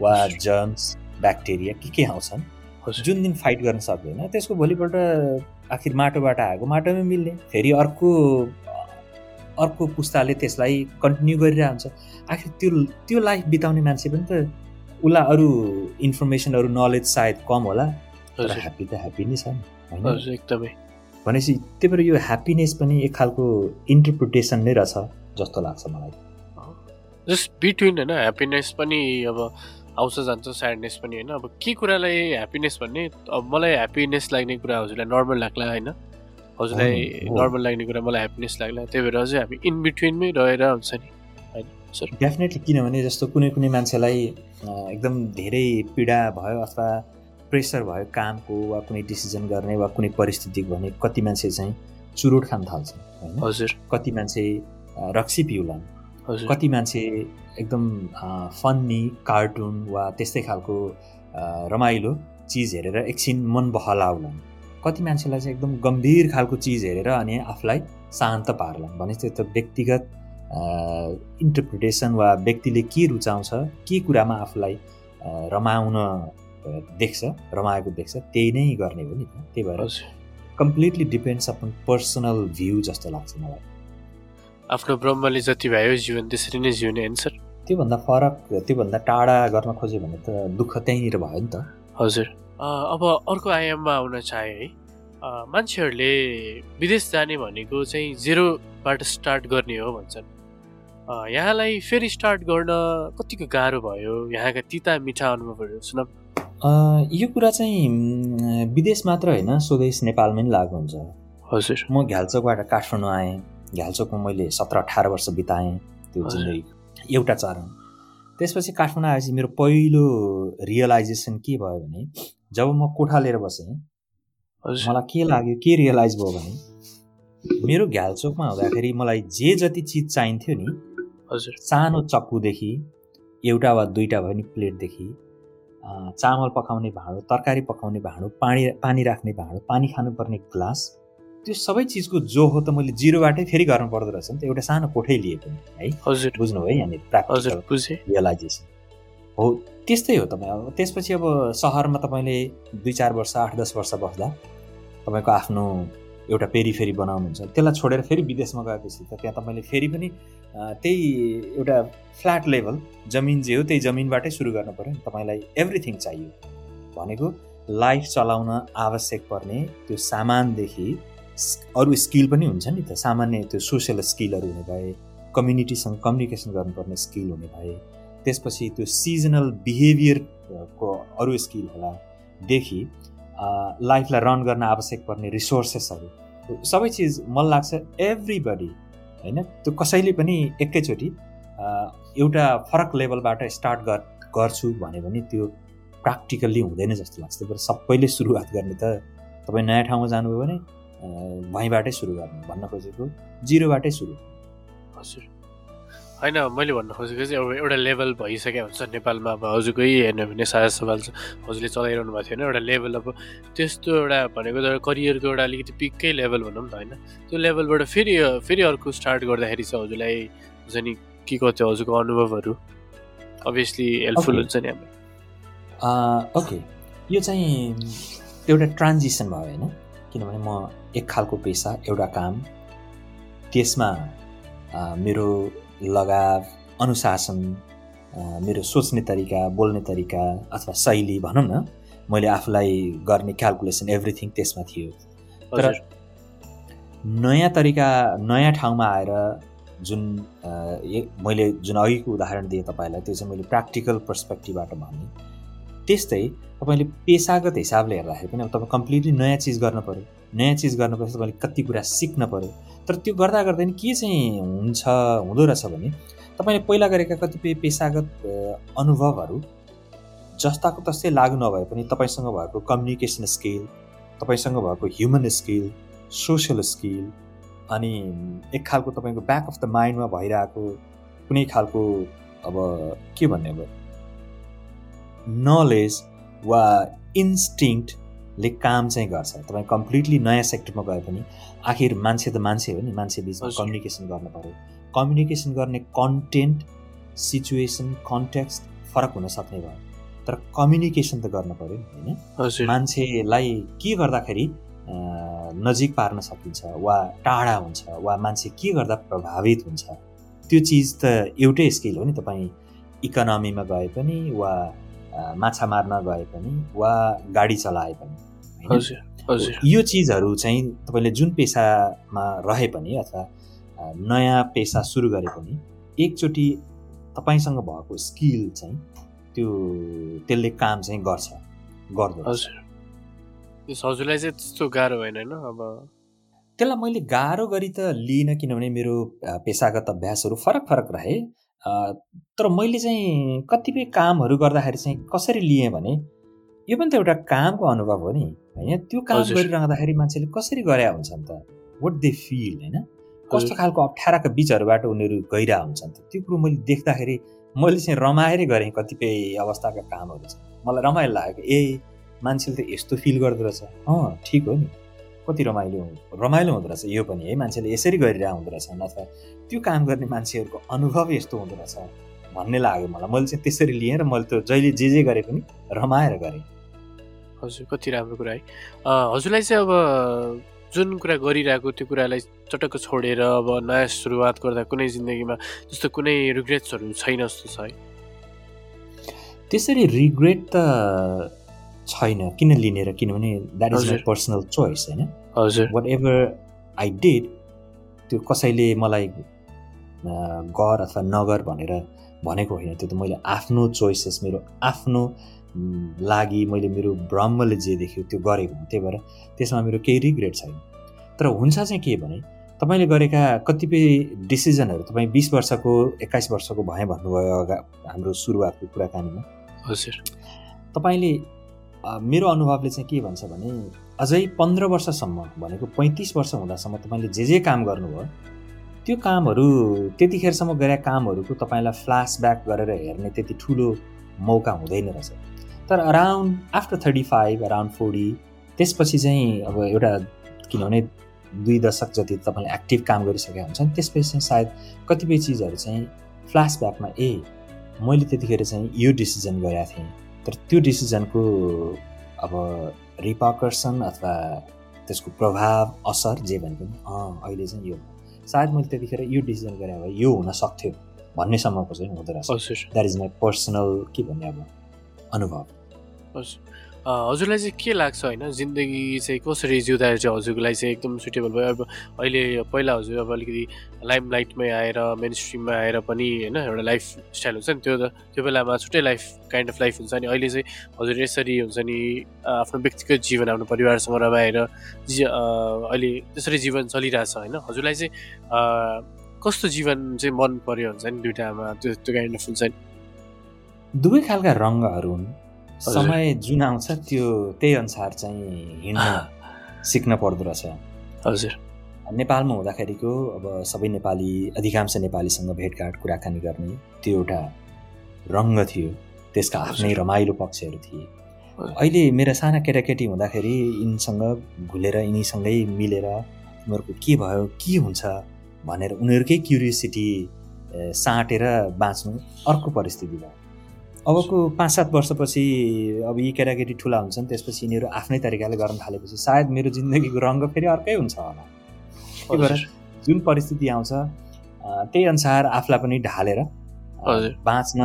वा जर्म्स ब्याक्टेरिया के के आउँछन् जुन दिन फाइट गर्न सक्दैन त्यसको भोलिपल्ट आखिर माटोबाट आएको माटोमै मिल्ने। फेरि अर्को अर्को पुस्ताले त्यसलाई कन्टिन्यू गरिरहन्छ। आखिर त्यो त्यो लाइफ बिताउने मान्छे पनि त उसलाई अरू इन्फर्मेसन अरू नलेज सायद कम होला। तर ह्याप्पी त ह्याप्पी नै छ नि एकदमै। भनेपछि त्यही भएर यो ह्याप्पिनेस पनि एक खालको इन्टरप्रिटेसन नै रहेछ जस्तो लाग्छ मलाई। जस्ट बिट्विन होइन ह्याप्पिनेस पनि अब आउँछ जान्छ स्याडनेस पनि होइन? अब के कुरालाई ह्याप्पिनेस भन्ने? अब मलाई ह्याप्पिनेस लाग्ने कुरा हजुरलाई नर्मल लाग्ला होइन? हजुरलाई नर्मल लाग्ने कुरा मलाई ह्याप्पिनेस लाग्ला। त्यही भएर चाहिँ हामी इन बिट्विनमै रहेर हुन्छ नि। होइन सर? डेफिनेटली किनभने जस्तो कुनै कुनै मान्छेलाई एकदम धेरै पीडा भयो अथवा प्रेसर भयो कामको वा कुनै डिसिजन गर्ने वा कुनै परिस्थितिको भने कति मान्छे चाहिँ चुरोट खान थाल्छ होइन? हजुर। कति मान्छे रक्सी पिउलान्। कति मान्छे एकदम फन्नी कार्टुन वा त्यस्तै खालको रमाइलो चिज हेरेर एकछिन मन बहलाउलान् कति मान्छेलाई चाहिँ एकदम गम्भीर खालको चिज हेरेर अनि आफूलाई शान्त पार्ला भने त्यो त व्यक्तिगत इन्टरप्रिटेसन वा व्यक्तिले के रुचाउँछ के कुरामा आफूलाई रमाउन देख्छ रमाएको देख्छ त्यही नै गर्ने हो नि त। त्यही भएर completely depends upon personal view जस्तो लाग्छ मलाई। आफ्नो ब्रह्मले जति भयो जीवन त्यसरी नै जिउने होइन सर। त्योभन्दा फरक त्योभन्दा टाढा गर्न खोज्यो भने त दुःख त्यहीँनिर भयो नि त। हजुर। अब अर्को आयाममा आउन चाहे है। मान्छेहरूले विदेश जाने भनेको चाहिँ जेरोबाट स्टार्ट गर्ने हो भन्छन्। यहाँलाई फेरि स्टार्ट गर्न कतिको गाह्रो भयो? यहाँका तिता मिठा अनुभवहरू सुनाऊ अ, यो कुरा चाहिँ विदेश मात्र होइन स्वदेश नेपालमै लागु हुन्छ। हजुर। म घ्यालचोकबाट काठमाडौँ आएँ। घ्यालचोकमा मैले सत्र अठार वर्ष बिताएँ त्यो। जिन्दगी। एउटा चरण। त्यसपछि काठमाडौँ आएपछि मेरो पहिलो रियलाइजेसन के भयो भने जब म कोठा लिएर बसेँ मलाई के लाग्यो के रियलाइज भयो भने मेरो घ्यालचोकमा हुँदाखेरि मलाई जे जति चिज चाहिन्थ्यो नि हजुर। सानो चक्कुदेखि एउटा वा दुईवटा भयो नि प्लेटदेखि चामल पकाउने भाँडो तरकारी पकाउने भाँडो पानी पानी राख्ने भाँडो पानी खानुपर्ने ग्लास त्यो सबै चिजको जो हो त मैले जिरोबाटै फेरि गर्नु पर्दो रहेछ नि त एउटा सानो कोठै लिए पनि है। हजुर। बुझ्नु है यहाँनिर रियलाइजेसन हो त्यस्तै हो तपाईँ अब। त्यसपछि अब सहरमा तपाईँले दुई चार वर्ष आठ दस वर्ष बस्दा तपाईँको आफ्नो एउटा पेरिफेरी बनाउनुहुन्छ। त्यसलाई छोडेर फेरि विदेशमा गएपछि त त्यहाँ तपाईँले फेरि पनि त्यही एउटा फ्ल्याट लेभल जमिन जे हो त्यही जमिनबाटै सुरु गर्नु पऱ्यो नि। तपाईँलाई एभ्रिथिङ चाहियो। भनेको लाइफ चलाउन आवश्यक पर्ने त्यो सामानदेखि अरू स्किल पनि हुन्छ नि त। सामान्य त्यो सोसियल स्किलहरू हुने भए कम्युनिटीसँग कम्युनिकेसन गर्नुपर्ने स्किल हुने भए त्यसपछि त्यो सिजनल बिहेभियरको अरू स्किल होला देखि लाइफलाई रन गर्न आवश्यक पर्ने रिसोर्सेसहरू सबै चिज मलाई लाग्छ एभ्रिबडी होइन? त्यो कसैले पनि एकैचोटि एउटा फरक लेभलबाट स्टार्ट गर गर्छु भन्यो भने त्यो प्र्याक्टिकल्ली हुँदैन जस्तो लाग्छ। भएर सबैले सुरुवात गर्ने त तपाईँ नयाँ ठाउँमा जानुभयो भने वहीँबाटै सुरु गर्नु भन्न खोजेको जिरोबाटै सुरु। हजुर। होइन मैले भन्न खोजेको चाहिँ अब एउटा लेभल भइसकेको हुन्छ नेपालमा अब हजुरकै हेर्नु भने साझा सवाल छ हजुरले चलाइरहनु भएको थियो होइन एउटा लेभल अब त्यस्तो एउटा भनेको त एउटा करियरको एउटा अलिकति पिककै लेभल भनौँ न होइन। त्यो लेभलबाट फेरि फेरि अर्को स्टार्ट गर्दाखेरि चाहिँ हजुरलाई हुन्छ नि के कति हजुरको अनुभवहरू? Obviously helpful. हुन्छ नि अ, ओके यो चाहिँ एउटा ट्रान्जिसन भयो होइन किनभने म एक खालको पेसा एउटा काम त्यसमा मेरो लगाव अनुशासन मेरो सोच्ने तरिका बोल्ने तरिका अथवा शैली भनौँ न मैले आफूलाई गर्ने क्यालकुलेसन एभ्रिथिङ त्यसमा थियो। तर नयाँ तरिका नयाँ ठाउँमा आएर जुन मैले जुन अघिको उदाहरण दिएँ तपाईँलाई त्यो चाहिँ मैले प्र्याक्टिकल पर्सपेक्टिभबाट भने त्यस्तै तपाईँले पेसागत हिसाबले हेर्दाखेरि पनि अब तपाईँ कम्प्लिटली नयाँ चिज गर्नु पऱ्यो नयाँ चिज गर्नुपर्छ तपाईँले कति कुरा सिक्न पऱ्यो तर त्यो गर्दा गर्दै नि के चाहिँ हुन्छ हुँदो रहेछ भने तपाईँले पहिला गरेका कतिपय पेसागत अनुभवहरू जस्ताको तस्तै लागु नभए पनि तपाईँसँग भएको कम्युनिकेसन स्किल तपाईँसँग भएको ह्युमन स्किल सोसियल स्किल अनि एक खालको तपाईँको ब्याक अफ द माइन्डमा भइरहेको कुनै खालको अब के भन्ने अब नलेज वा इन्स्टिङ्क्टले काम चाहिँ गर्छ। तपाईँ कम्प्लिटली नयाँ सेक्टरमा गए पनि आखिर मान्छे त मान्छे हो नि मान्छे बिचमा। कम्युनिकेसन गर्नु पऱ्यो कम्युनिकेसन गर्ने कन्टेन्ट सिचुएसन कन्टेक्स्ट फरक हुन सक्ने भयो। तर कम्युनिकेसन त गर्नु पऱ्यो नि होइन? मान्छेलाई के गर्दाखेरि नजिक पार्न सकिन्छ वा टाढा हुन्छ वा मान्छे के गर्दा प्रभावित हुन्छ त्यो चिज त एउटै स्किल हो नि। तपाईँ इकोनोमीमा गए पनि वा माछा मार्न गए पनि वा गाडी चलाए पनि होइन? यो चिजहरू चाहिँ तपाईँले जुन पेसामा रहे पनि अथवा नयाँ पेसा सुरु गरे पनि एकचोटि तपाईँसँग भएको स्किल चाहिँ त्यो त्यसले काम चाहिँ गर्छ गर्दो हजुरलाई चाहिँ त्यस्तो गाह्रो होइन? अब त्यसलाई मैले गाह्रो गरी त लिइनँ किनभने मेरो पेसागत अभ्यासहरू फरक फरक रहे। तर मैले चाहिँ कतिपय कामहरू गर्दाखेरि चाहिँ कसरी लिएँ भने यो पनि त एउटा कामको अनुभव हो नि होइन? त्यो काम। गरिरहँदाखेरि मान्छेले कसरी गरे हुन्छन् त? वाट दे फिल होइन? कस्तो। खालको अप्ठ्याराका बिचहरूबाट उनीहरू गइरह हुन्छन् त? त्यो कुरो मैले देख्दाखेरि मैले चाहिँ रमाएरै गरेँ कतिपय अवस्थाका कामहरू चाहिँ। मलाई रमाइलो लाग्यो ए मान्छेले त यस्तो फिल गर्दो रहेछ। अँ ठिक हो नि। कति रमाइलो रमाइलो हुँदो रहेछ यो पनि है मान्छेले यसरी गरिरहेको हुँदो रहेछ अथवा त्यो काम गर्ने मान्छेहरूको अनुभव यस्तो हुँदो रहेछ भन्ने लाग्यो मलाई। मैले चाहिँ त्यसरी लिएँ र मैले त्यो जहिले जे जे गरे पनि रमाएर गरेँ। हजुर कति राम्रो कुरा है। हजुरलाई चाहिँ अब जुन कुरा गरिरहेको त्यो कुरालाई चटक्क छोडेर अब नयाँ सुरुवात गर्दा कुनै जिन्दगीमा त्यस्तो कुनै रिग्रेट्सहरू छैन जस्तो छ है? त्यसरी रिग्रेट त छैन। किन लिने र किनभने that is my. Personal choice होइन? हजुर। वाट एभर आई डिड त्यो कसैले मलाई गर अथवा नगर भनेर भनेको होइन त्यो त मैले आफ्नो चोइसेस मेरो आफ्नो लागि मैले मेरो ब्रह्मले जे देख्यो त्यो गरेको हुँ त्यही भएर त्यसमा मेरो केही रिग्रेट छैन। तर हुन्छ चाहिँ के भने तपाईँले गरेका कतिपय डिसिजनहरू तपाईँ बिस वर्षको एक्काइस वर्षको भए भन्नुभयो अगा हाम्रो सुरुवातको कुराकानीमा। हजुर। तपाईँले मेरो अनुभवले चाहिँ के भन्छ भने अझै पन्ध्र वर्षसम्म भनेको पैँतिस वर्ष हुँदासम्म तपाईँले जे जे काम गर्नुभयो त्यो कामहरू त्यतिखेरसम्म गरेका कामहरूको तपाईँलाई फ्ल्यासब्याक गरेर हेर्ने त्यति ठुलो मौका हुँदैन रहेछ। तर around after thirty five around forty त्यसपछि चाहिँ अब एउटा किनभने दुई दशक जति तपाईँले एक्टिभ काम गरिसकेका हुन्छन् त्यसपछि चाहिँ सायद कतिपय चिजहरू चाहिँ फ्ल्यासब्याकमा ए मैले त्यतिखेर चाहिँ यो डिसिजन गरेका थिएँ। तर त्यो डिसिजनको अब रिपाकर्सन अथवा त्यसको प्रभाव असर जे भने पनि अँ अहिले चाहिँ यो सायद मैले त्यतिखेर यो डिसिजन गरेँ भए यो हुन सक्थ्यो भन्नेसम्मको चाहिँ हुँदो रहेछ। द्याट इज माई पर्सनल के भन्ने अब अनुभव। हजुरलाई चाहिँ के लाग्छ होइन? जिन्दगी चाहिँ कसरी जिउँदा चाहिँ हजुरको चाहिँ एकदम सुटेबल भयो? अब अहिले पहिला हजुर अब अलिकति लाइम लाइटमै आएर मेन स्ट्रिममा आएर पनि होइन एउटा लाइफ स्टाइल हुन्छ नि त्यो त। त्यो बेलामा छुट्टै लाइफ काइन्ड अफ लाइफ हुन्छ नि। अहिले चाहिँ हजुर यसरी हुन्छ नि आफ्नो व्यक्तिगत जीवन आफ्नो परिवारसँग रमाएर जि अहिले त्यसरी जीवन चलिरहेछ होइन। हजुरलाई चाहिँ कस्तो जीवन चाहिँ मन पर्यो हुन्छ नि दुइटामा? त्यो त्यो काइन्ड अफ हुन्छ नि। दुवै खालका रङ्गहरू हुन्। समय जुन आउँछ त्यो त्यही अनुसार चाहिँ हिँड्न सिक्न पर्दो रहेछ। हजुर। नेपालमा हुँदाखेरिको अब सबै नेपाली अधिकांश नेपालीसँग भेटघाट कुराकानी गर्ने त्यो एउटा रङ्ग थियो। त्यसका आफ्नै रमाइलो पक्षहरू थिए। अहिले मेरा साना केटाकेटी हुँदाखेरि यिनीसँग घुलेर यिनीसँगै मिलेर उनीहरूको के भयो के हुन्छ भनेर उनीहरूकै क्युरियोसिटी साँटेर बाँच्नु अर्को परिस्थिति भयो अबको पाँच सात वर्षपछि अब यी केटाकेटी ठुला हुन्छन् त्यसपछि यिनीहरू आफ्नै तरिकाले गर्न थालेपछि सायद मेरो जिन्दगीको रङ्ग फेरि अर्कै हुन्छ होला। त्यही भएर जुन परिस्थिति आउँछ त्यही अनुसार आफूलाई पनि ढालेर बाँच्न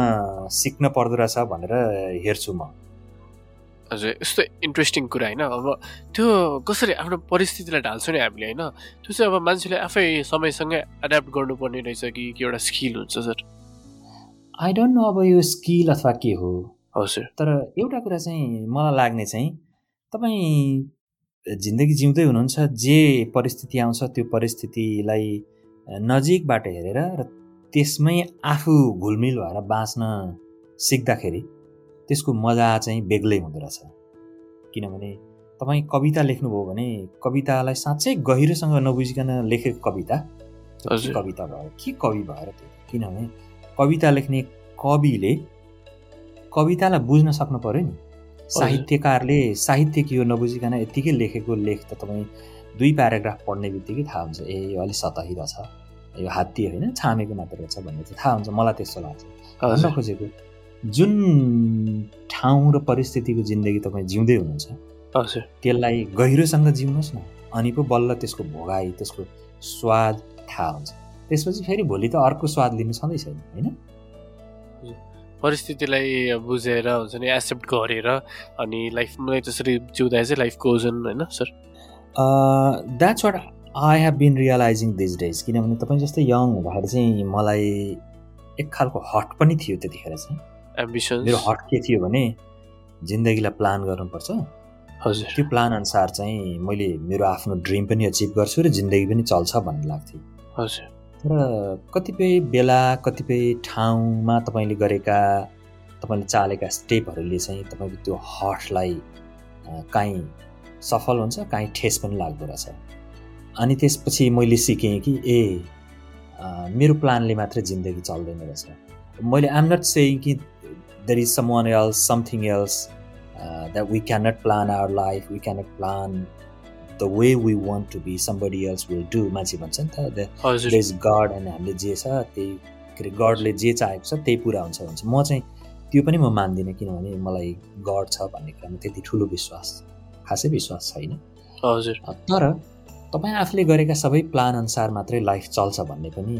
सिक्न पर्दो रहेछ भनेर हेर्छु म। हजुर यस्तो इन्ट्रेस्टिङ कुरा होइन। अब त्यो कसरी आफ्नो परिस्थितिलाई ढाल्छौँ नि हामीले होइन? त्यो चाहिँ अब मान्छेले आफै समयसँगै एड्याप्ट गर्नुपर्ने रहेछ कि एउटा स्किल हुन्छ सर? आई डोन्ट नो अब यो स्किल अथवा के हो। हजुर। तर एउटा कुरा चाहिँ मलाई लाग्ने चाहिँ तपाईँ जिन्दगी जिउँदै हुनुहुन्छ जे परिस्थिति आउँछ त्यो परिस्थितिलाई नजिकबाट हेरेर र त्यसमै आफू घुलमिल भएर बाँच्न सिक्दाखेरि त्यसको मजा चाहिँ बेग्लै हुँदो रहेछ। किनभने तपाईँ कविता लेख्नुभयो भने कवितालाई साँच्चै गहिरोसँग नबुझिकन लेखेको कविता कविता भयो के कवि भएर त्यो? किनभने कविता लेख्ने कविले कवितालाई बुझ्न सक्नु पऱ्यो नि। साहित्यकारले साहित्य के हो नबुझिकन यत्तिकै लेखेको लेख त तपाईँ दुई प्याराग्राफ पढ्ने बित्तिकै थाहा हुन्छ। ए यो अलिक सतही रहेछ। यो हात्ती होइन छामेको मात्र रहेछ भन्ने चाहिँ थाहा हुन्छ। मलाई त्यस्तो लाग्छ। भन्न खोजेको जुन ठाउँ र परिस्थितिको जिन्दगी तपाईँ जिउँदै हुनुहुन्छ त्यसलाई गहिरोसँग जिउनुहोस् न। अनि पो बल्ल त्यसको भोगाई त्यसको स्वाद थाहा हुन्छ। त्यसपछि फेरि भोलि त अर्को स्वाद लिनु छँदैछ होइन? परिस्थितिलाई बुझेर हुन्छ नि एक्सेप्ट गरेर अनि लाइफमा त्यसरी जिउँदा चाहिँ लाइफ गोजन होइन sir? That's what I have been realizing this days किनभने तपाईँ जस्तै यङ हुँदाखेरि चाहिँ मलाई एक खालको हट पनि थियो त्यतिखेर चाहिँ। एम्बिसन मेरो हट के थियो भने जिन्दगीलाई प्लान गर्नुपर्छ। हजुर। त्यो प्लान अनुसार चाहिँ मैले मेरो आफ्नो ड्रिम पनि अचिभ गर्छु र जिन्दगी पनि चल्छ भन्ने लाग्थ्यो। हजुर। तर कतिपय बेला कतिपय ठाउँमा तपाईँले गरेका तपाईँले चालेका स्टेपहरूले चाहिँ तपाईँको त्यो हर्टलाई काहीँ सफल हुन्छ काहीँ ठेस पनि लाग्दो रहेछ। अनि त्यसपछि मैले सिकेँ कि ए मेरो प्लानले मात्रै जिन्दगी चल्दैन रहेछ। मैले आम नट सेयिङ कि there is someone else something else that we can not plan our life we can not plan the way we want to be somebody else will do मान्छे भन्छ नि त द इज गड अनि हामीले जे छ त्यही के अरे गडले जे चाहेको छ त्यही पुरा हुन्छ भन्छ। म चाहिँ त्यो पनि म मान्दिनँ किनभने मलाई गड छ भन्ने कुरामा त्यति ठुलो विश्वास खासै विश्वास छैन। हजुर। तर तपाईँ आफूले गरेका सबै प्लान अनुसार मात्रै लाइफ चल्छ भन्ने पनि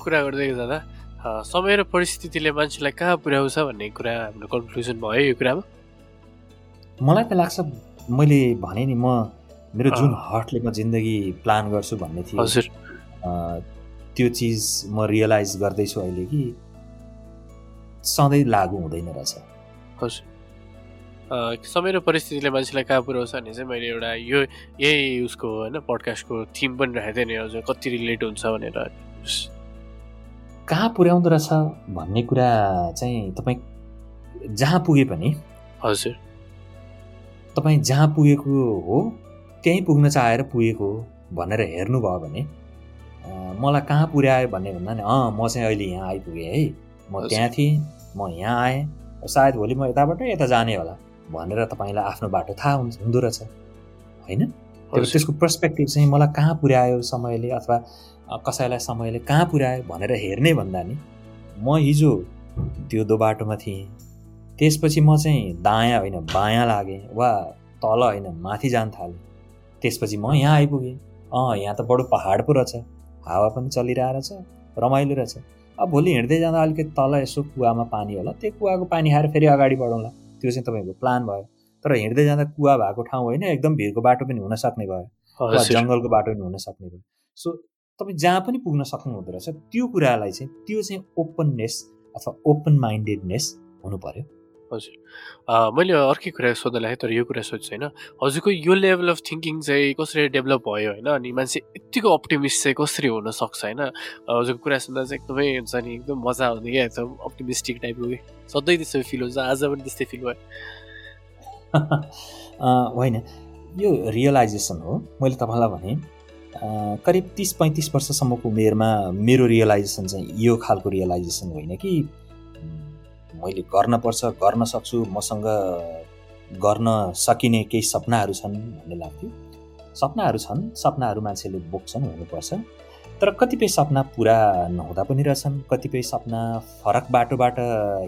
कुरा गर्दै जाँदा समय र परिस्थितिले मान्छेलाई कहाँ पुर्याउँछ भन्ने कुरा हाम्रो कन्क्लुजन भयो यो कुरामा। मलाई त लाग्छ मैले भने नि म मेरो जुन। हर्टले म जिन्दगी प्लान गर्छु भन्ने थियो हजुर। त्यो चिज म रियलाइज गर्दैछु अहिले कि सधैँ लागु हुँदैन रहेछ। हजुर। समय र परिस्थितिले मान्छेलाई कहाँ पुऱ्याउँछ भने चाहिँ मैले एउटा यो यही उसको होइन पडकास्टको थिम पनि राखेको थिएँ नि हजुर कति रिलेट हुन्छ भनेर। कहाँ पुर्याउँदो रहेछ भन्ने कुरा चाहिँ तपाईँ जहाँ पुगे पनि हजुर। तपाईँ जहाँ पुगेको हो त्यहीँ पुग्न चाहेर पुगेको हो भनेर हेर्नुभयो भने मलाई कहाँ पुर्यायो भन्ने भन्दा नि अँ म चाहिँ अहिले यहाँ आइपुगेँ है। म। त्यहाँ थिएँ म यहाँ आएँ सायद भोलि म यताबाट यता जाने होला भनेर तपाईँलाई आफ्नो बाटो थाहा हुन्छ हुँदो रहेछ होइन? त्यसको पर्सपेक्टिभ चाहिँ मलाई कहाँ पुर्यायो समयले अथवा कसैलाई समयले कहाँ पुर्यायो भनेर हेर्ने भन्दा नि म हिजो त्यो दो बाटोमा थिएँ त्यसपछि म चाहिँ दायाँ होइन बायाँ लागेँ वा तल होइन माथि जान थालेँ। त्यसपछि म यहाँ आइपुगेँ। अँ यहाँ त बडो पहाड पो रहेछ। हावा पनि चलिरहेको रहेछ रमाइलो रहेछ। अब भोलि हिँड्दै जाँदा अलिकति तल यसो कुवामा पानी होला। त्यो कुवाको पानी खाएर फेरि अगाडि बढौँला। त्यो चाहिँ तपाईँको प्लान भयो। तर हिँड्दै जाँदा कुवा भएको ठाउँ होइन एकदम भिरको बाटो पनि हुन सक्ने भयो। वा जङ्गलको बाटो पनि हुन सक्ने भयो। सो तपाईँ जहाँ पनि पुग्न सक्नु हुँदो रहेछ त्यो कुरालाई चाहिँ त्यो चाहिँ ओपननेस अथवा ओपन माइन्डेडनेस हुनु पर्यो। हजुर। मैले अर्कै कुरा सोध्नलाई तर यो कुरा सोध्छु होइन। हजुरको यो लेभल अफ थिङ्किङ चाहिँ कसरी डेभलप भयो होइन? अनि मान्छे यत्तिको अप्टिमिस्ट चाहिँ कसरी हुनसक्छ होइन? हजुरको कुरा सुन्दा चाहिँ एकदमै हुन्छ नि एकदम मजा आउने क्या एकदम अप्टिमिस्टिक टाइपको कि सधैँ त्यस्तो फिल हुन्छ आज पनि त्यस्तै फिल भयो। होइन। यो रियलाइजेसन हो। मैले तपाईँलाई भने करिब तिस पैँतिस वर्षसम्मको उमेरमा मेरो रियलाइजेसन चाहिँ यो खालको रियलाइजेसन होइन कि मैले गर्नपर्छ गर्न सक्छु मसँग गर्न सकिने केही सपनाहरू छन् भन्ने लाग्थ्यो। सपनाहरू छन् सपनाहरू मान्छेले बोक्छन् हुनुपर्छ। तर कतिपय सपना पुरा नहुँदा पनि रहेछन् कतिपय सपना फरक बाटोबाट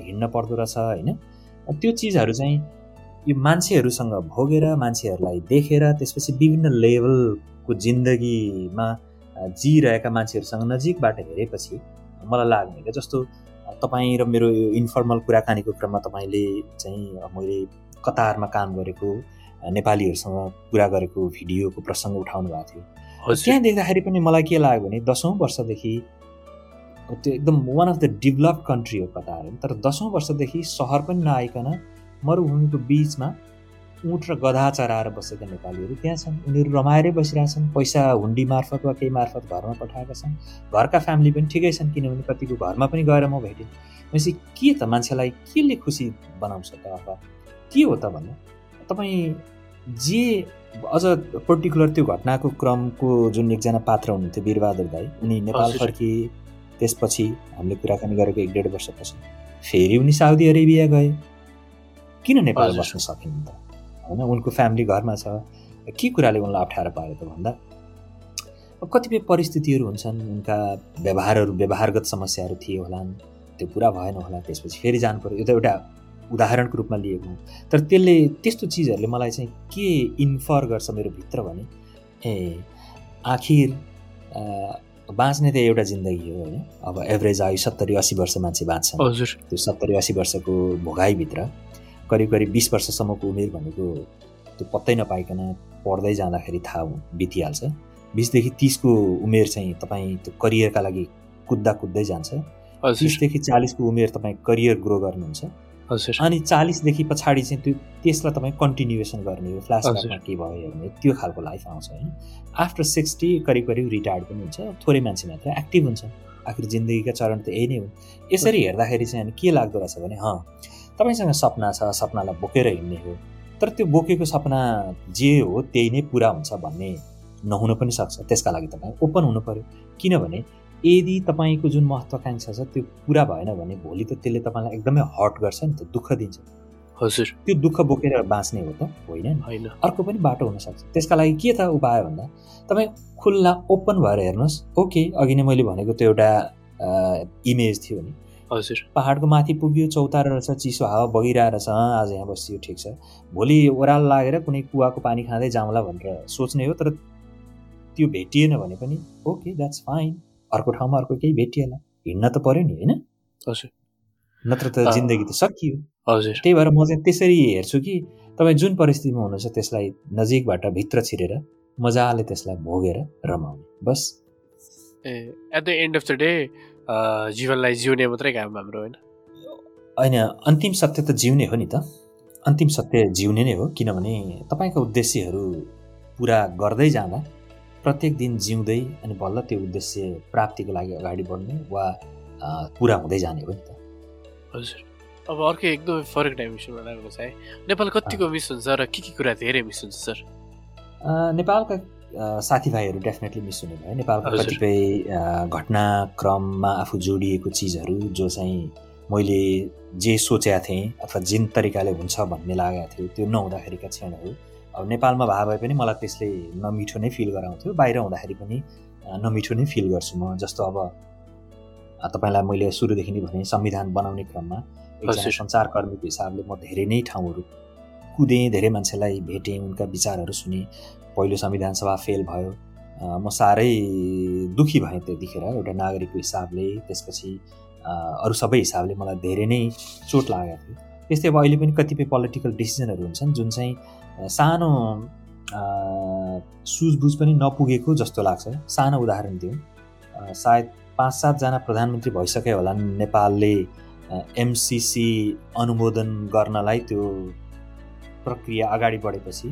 हिँड्न पर्दो रहेछ होइन? त्यो चिजहरू चाहिँ यो मान्छेहरूसँग भोगेर मान्छेहरूलाई देखेर त्यसपछि विभिन्न लेभलको जिन्दगीमा अ, जिइरहेका मान्छेहरूसँग नजिकबाट हेरेपछि मलाई लाग्ने क्या जस्तो तपाईँ र मेरो यो इन्फर्मल कुराकानीको क्रममा तपाईँले चाहिँ मैले कतारमा काम गरेको नेपालीहरूसँग कुरा गरेको भिडियोको प्रसङ्ग उठाउनु भएको थियो। त्यहाँ देख्दाखेरि पनि मलाई के लाग्यो भने दसौँ वर्षदेखि त्यो एकदम one of the develop country हो कतार तर दसौँ वर्षदेखि सहर पनि नआइकन मरुभूमिको बिचमा उँट र गधा चराएर बसेका नेपालीहरू त्यहाँ छन्। उनीहरू रमाएरै बसिरहेछन्। पैसा हुन्डी मार्फत वा केही मार्फत घरमा पठाएका छन्। घरका फ्यामिली पनि ठिकै छन् किनभने कतिको घरमा पनि गएर म भेटेँ भनेपछि के त मान्छेलाई केले खुसी बनाउँछ त अथवा के हो त भन्दा तपाईँ जे अझ पर्टिकुलर त्यो घटनाको क्रमको जुन एकजना पात्र हुनुहुन्थ्यो वीरबहादुर दाई उनी नेपाल। फर्किए। त्यसपछि हामीले कुराकानी गरेको एक डेढ वर्षपछि फेरि उनी साउदी अरेबिया गए। किन नेपाल। बस्न सकेन त होइन उनको फ्यामिली घरमा छ। के कुराले उनलाई अप्ठ्यारो पार्यो त भन्दा? अब कतिपय परिस्थितिहरू हुन्छन् उनका व्यवहारहरू व्यवहारगत समस्याहरू थिए होलान्। त्यो पुरा भएन होला त्यसपछि फेरि जानु पऱ्यो यो त एउटा उदाहरणको रूपमा लिएको हो। तर त्यसले त्यस्तो चिजहरूले मलाई चाहिँ के इन्फर गर्छ मेरो भित्र भने ए आखिर बाँच्ने त एउटा जिन्दगी हो होइन। अब एभरेज आयु सत्तरी अस्सी वर्ष मान्छे बाँच्छन्। हजुर। त्यो सत्तरी अस्सी वर्षको भोगाइभित्र करिब करिब बिस वर्षसम्मको उमेर भनेको त्यो पत्तै नपाइकन पढ्दै जाँदाखेरि थाहा हु- बितिहाल्छ। बिसदेखि तिसको उमेर चाहिँ तपाईँ त्यो करियरका लागि कुद्दा कुद्दै जान्छ। तिसदेखि चालिसको उमेर तपाईँ करियर ग्रो गर्नुहुन्छ। हजुर। अनि चालिसदेखि पछाडि चाहिँ त्यो त्यसलाई तपाईँ कन्टिन्युएसन गर्ने हो फ्ल्यासब्याकमा के भयो हेर्ने त्यो खालको लाइफ आउँछ होइन। आफ्टर सिक्सटी करिब करिब रिटायर्ड पनि हुन्छ थोरै मान्छे मात्र एक्टिभ हुन्छ। आखिर जिन्दगीका चरण त यही नै हुन्। यसरी हेर्दाखेरि चाहिँ अनि के लाग्दो रहेछ भने हँ तपाईँसँग सपना छ सपनालाई बोकेर हिँड्ने हो। तर त्यो बोकेको सपना जे हो त्यही नै पुरा हुन्छ भन्ने नहुन पनि सक्छ। त्यसका लागि तपाईँ ओपन हुनु पऱ्यो किनभने यदि तपाईँको जुन महत्त्वाकाङ्क्षा छ त्यो पुरा भएन भने भोलि त त्यसले तपाईँलाई एकदमै हर्ट गर्छ नि त दुःख दिन्छ। हजुर। त्यो दुःख बोकेर बाँच्ने हो त होइन नि? होइन। अर्को पनि बाटो हुनसक्छ त्यसका लागि के त उपाय भन्दा तपाईँ खुल्ला ओपन भएर हेर्नुहोस्। ओके अघि नै मैले भनेको त्यो एउटा इमेज थियो नि। हजुर। पाहाडको माथि पुग्यो चौतारो रहेछ चिसो हावा बगिरहेको रहेछ अँ, आज यहाँ बसियो ठिक छ। भोलि ओह्रालो लागेर कुनै कुवाको पानी खाँदै जाउँला भनेर सोच्ने हो तर त्यो भेटिएन भने पनि ओके द्याट्स फाइन अर्को ठाउँमा अर्को केही भेटिएला हिँड्न त पऱ्यो नि होइन? हजुर। नत्र त। जिन्दगी त सकियो। हजुर। त्यही भएर म चाहिँ त्यसरी हेर्छु कि तपाईँ जुन परिस्थितिमा हुनुहुन्छ त्यसलाई नजिकबाट भित्र छिरेर मजाले त्यसलाई भोगेर रमाउने। बस। A at the end of the day जीवनलाई जिउने मात्रै काम हाम्रो होइन। होइन अन्तिम सत्य त जिउने हो नि त। अन्तिम सत्य जिउने नै हो किनभने तपाईँका उद्देश्यहरू पुरा गर्दै जाँदा प्रत्येक दिन जिउँदै अनि बल्ल त्यो उद्देश्य प्राप्तिको लागि अगाडि बढ्ने वा पुरा हुँदै जाने हो नि त। हजुर। अब अर्को एकदमै फरक डाइमेन्सनमा लाग्नु छ है। नेपाल कतिको मिस हुन्छ र के के कुरा धेरै मिस हुन्छ सर? नेपालका साथीभाइहरू डेफिनेटली मिस हुने भयो। नेपालको। कतिपय घटनाक्रममा आफू जोडिएको चिजहरू जो चाहिँ मैले जे सोचेका थिएँ अथवा जुन तरिकाले हुन्छ भन्ने लागेको थियो त्यो नहुँदाखेरिका क्षणहरू। अब नेपालमा भए भए पनि मलाई त्यसले नमिठो नै फिल गराउँथ्यो। बाहिर हुँदाखेरि पनि नमिठो नै फिल गर्छु म। जस्तो अब तपाईँलाई मैले सुरुदेखि नै भने संविधान बनाउने क्रममा। एकजना। सञ्चारकर्मीको हिसाबले म धेरै नै ठाउँहरू कुदेँ धेरै मान्छेलाई भेटेँ उनका विचारहरू सुनेँ। पहिलो संविधान सभा फेल भयो। म साह्रै दुखी भएँ त्यतिखेर एउटा नागरिकको हिसाबले। त्यसपछि अरू सबै हिसाबले मलाई धेरै नै चोट लागेको थियो। त्यस्तै अब अहिले पनि कतिपय पोलिटिकल डिसिजनहरू हुन्छन् जुन चाहिँ सानो सुझबुझ पनि नपुगेको जस्तो लाग्छ। सानो उदाहरण दिउँ सायद पाँच सातजना प्रधानमन्त्री भइसक्यो होला नेपालले एमसिसी अनुमोदन गर्नलाई त्यो प्रक्रिया अगाडि बढेपछि।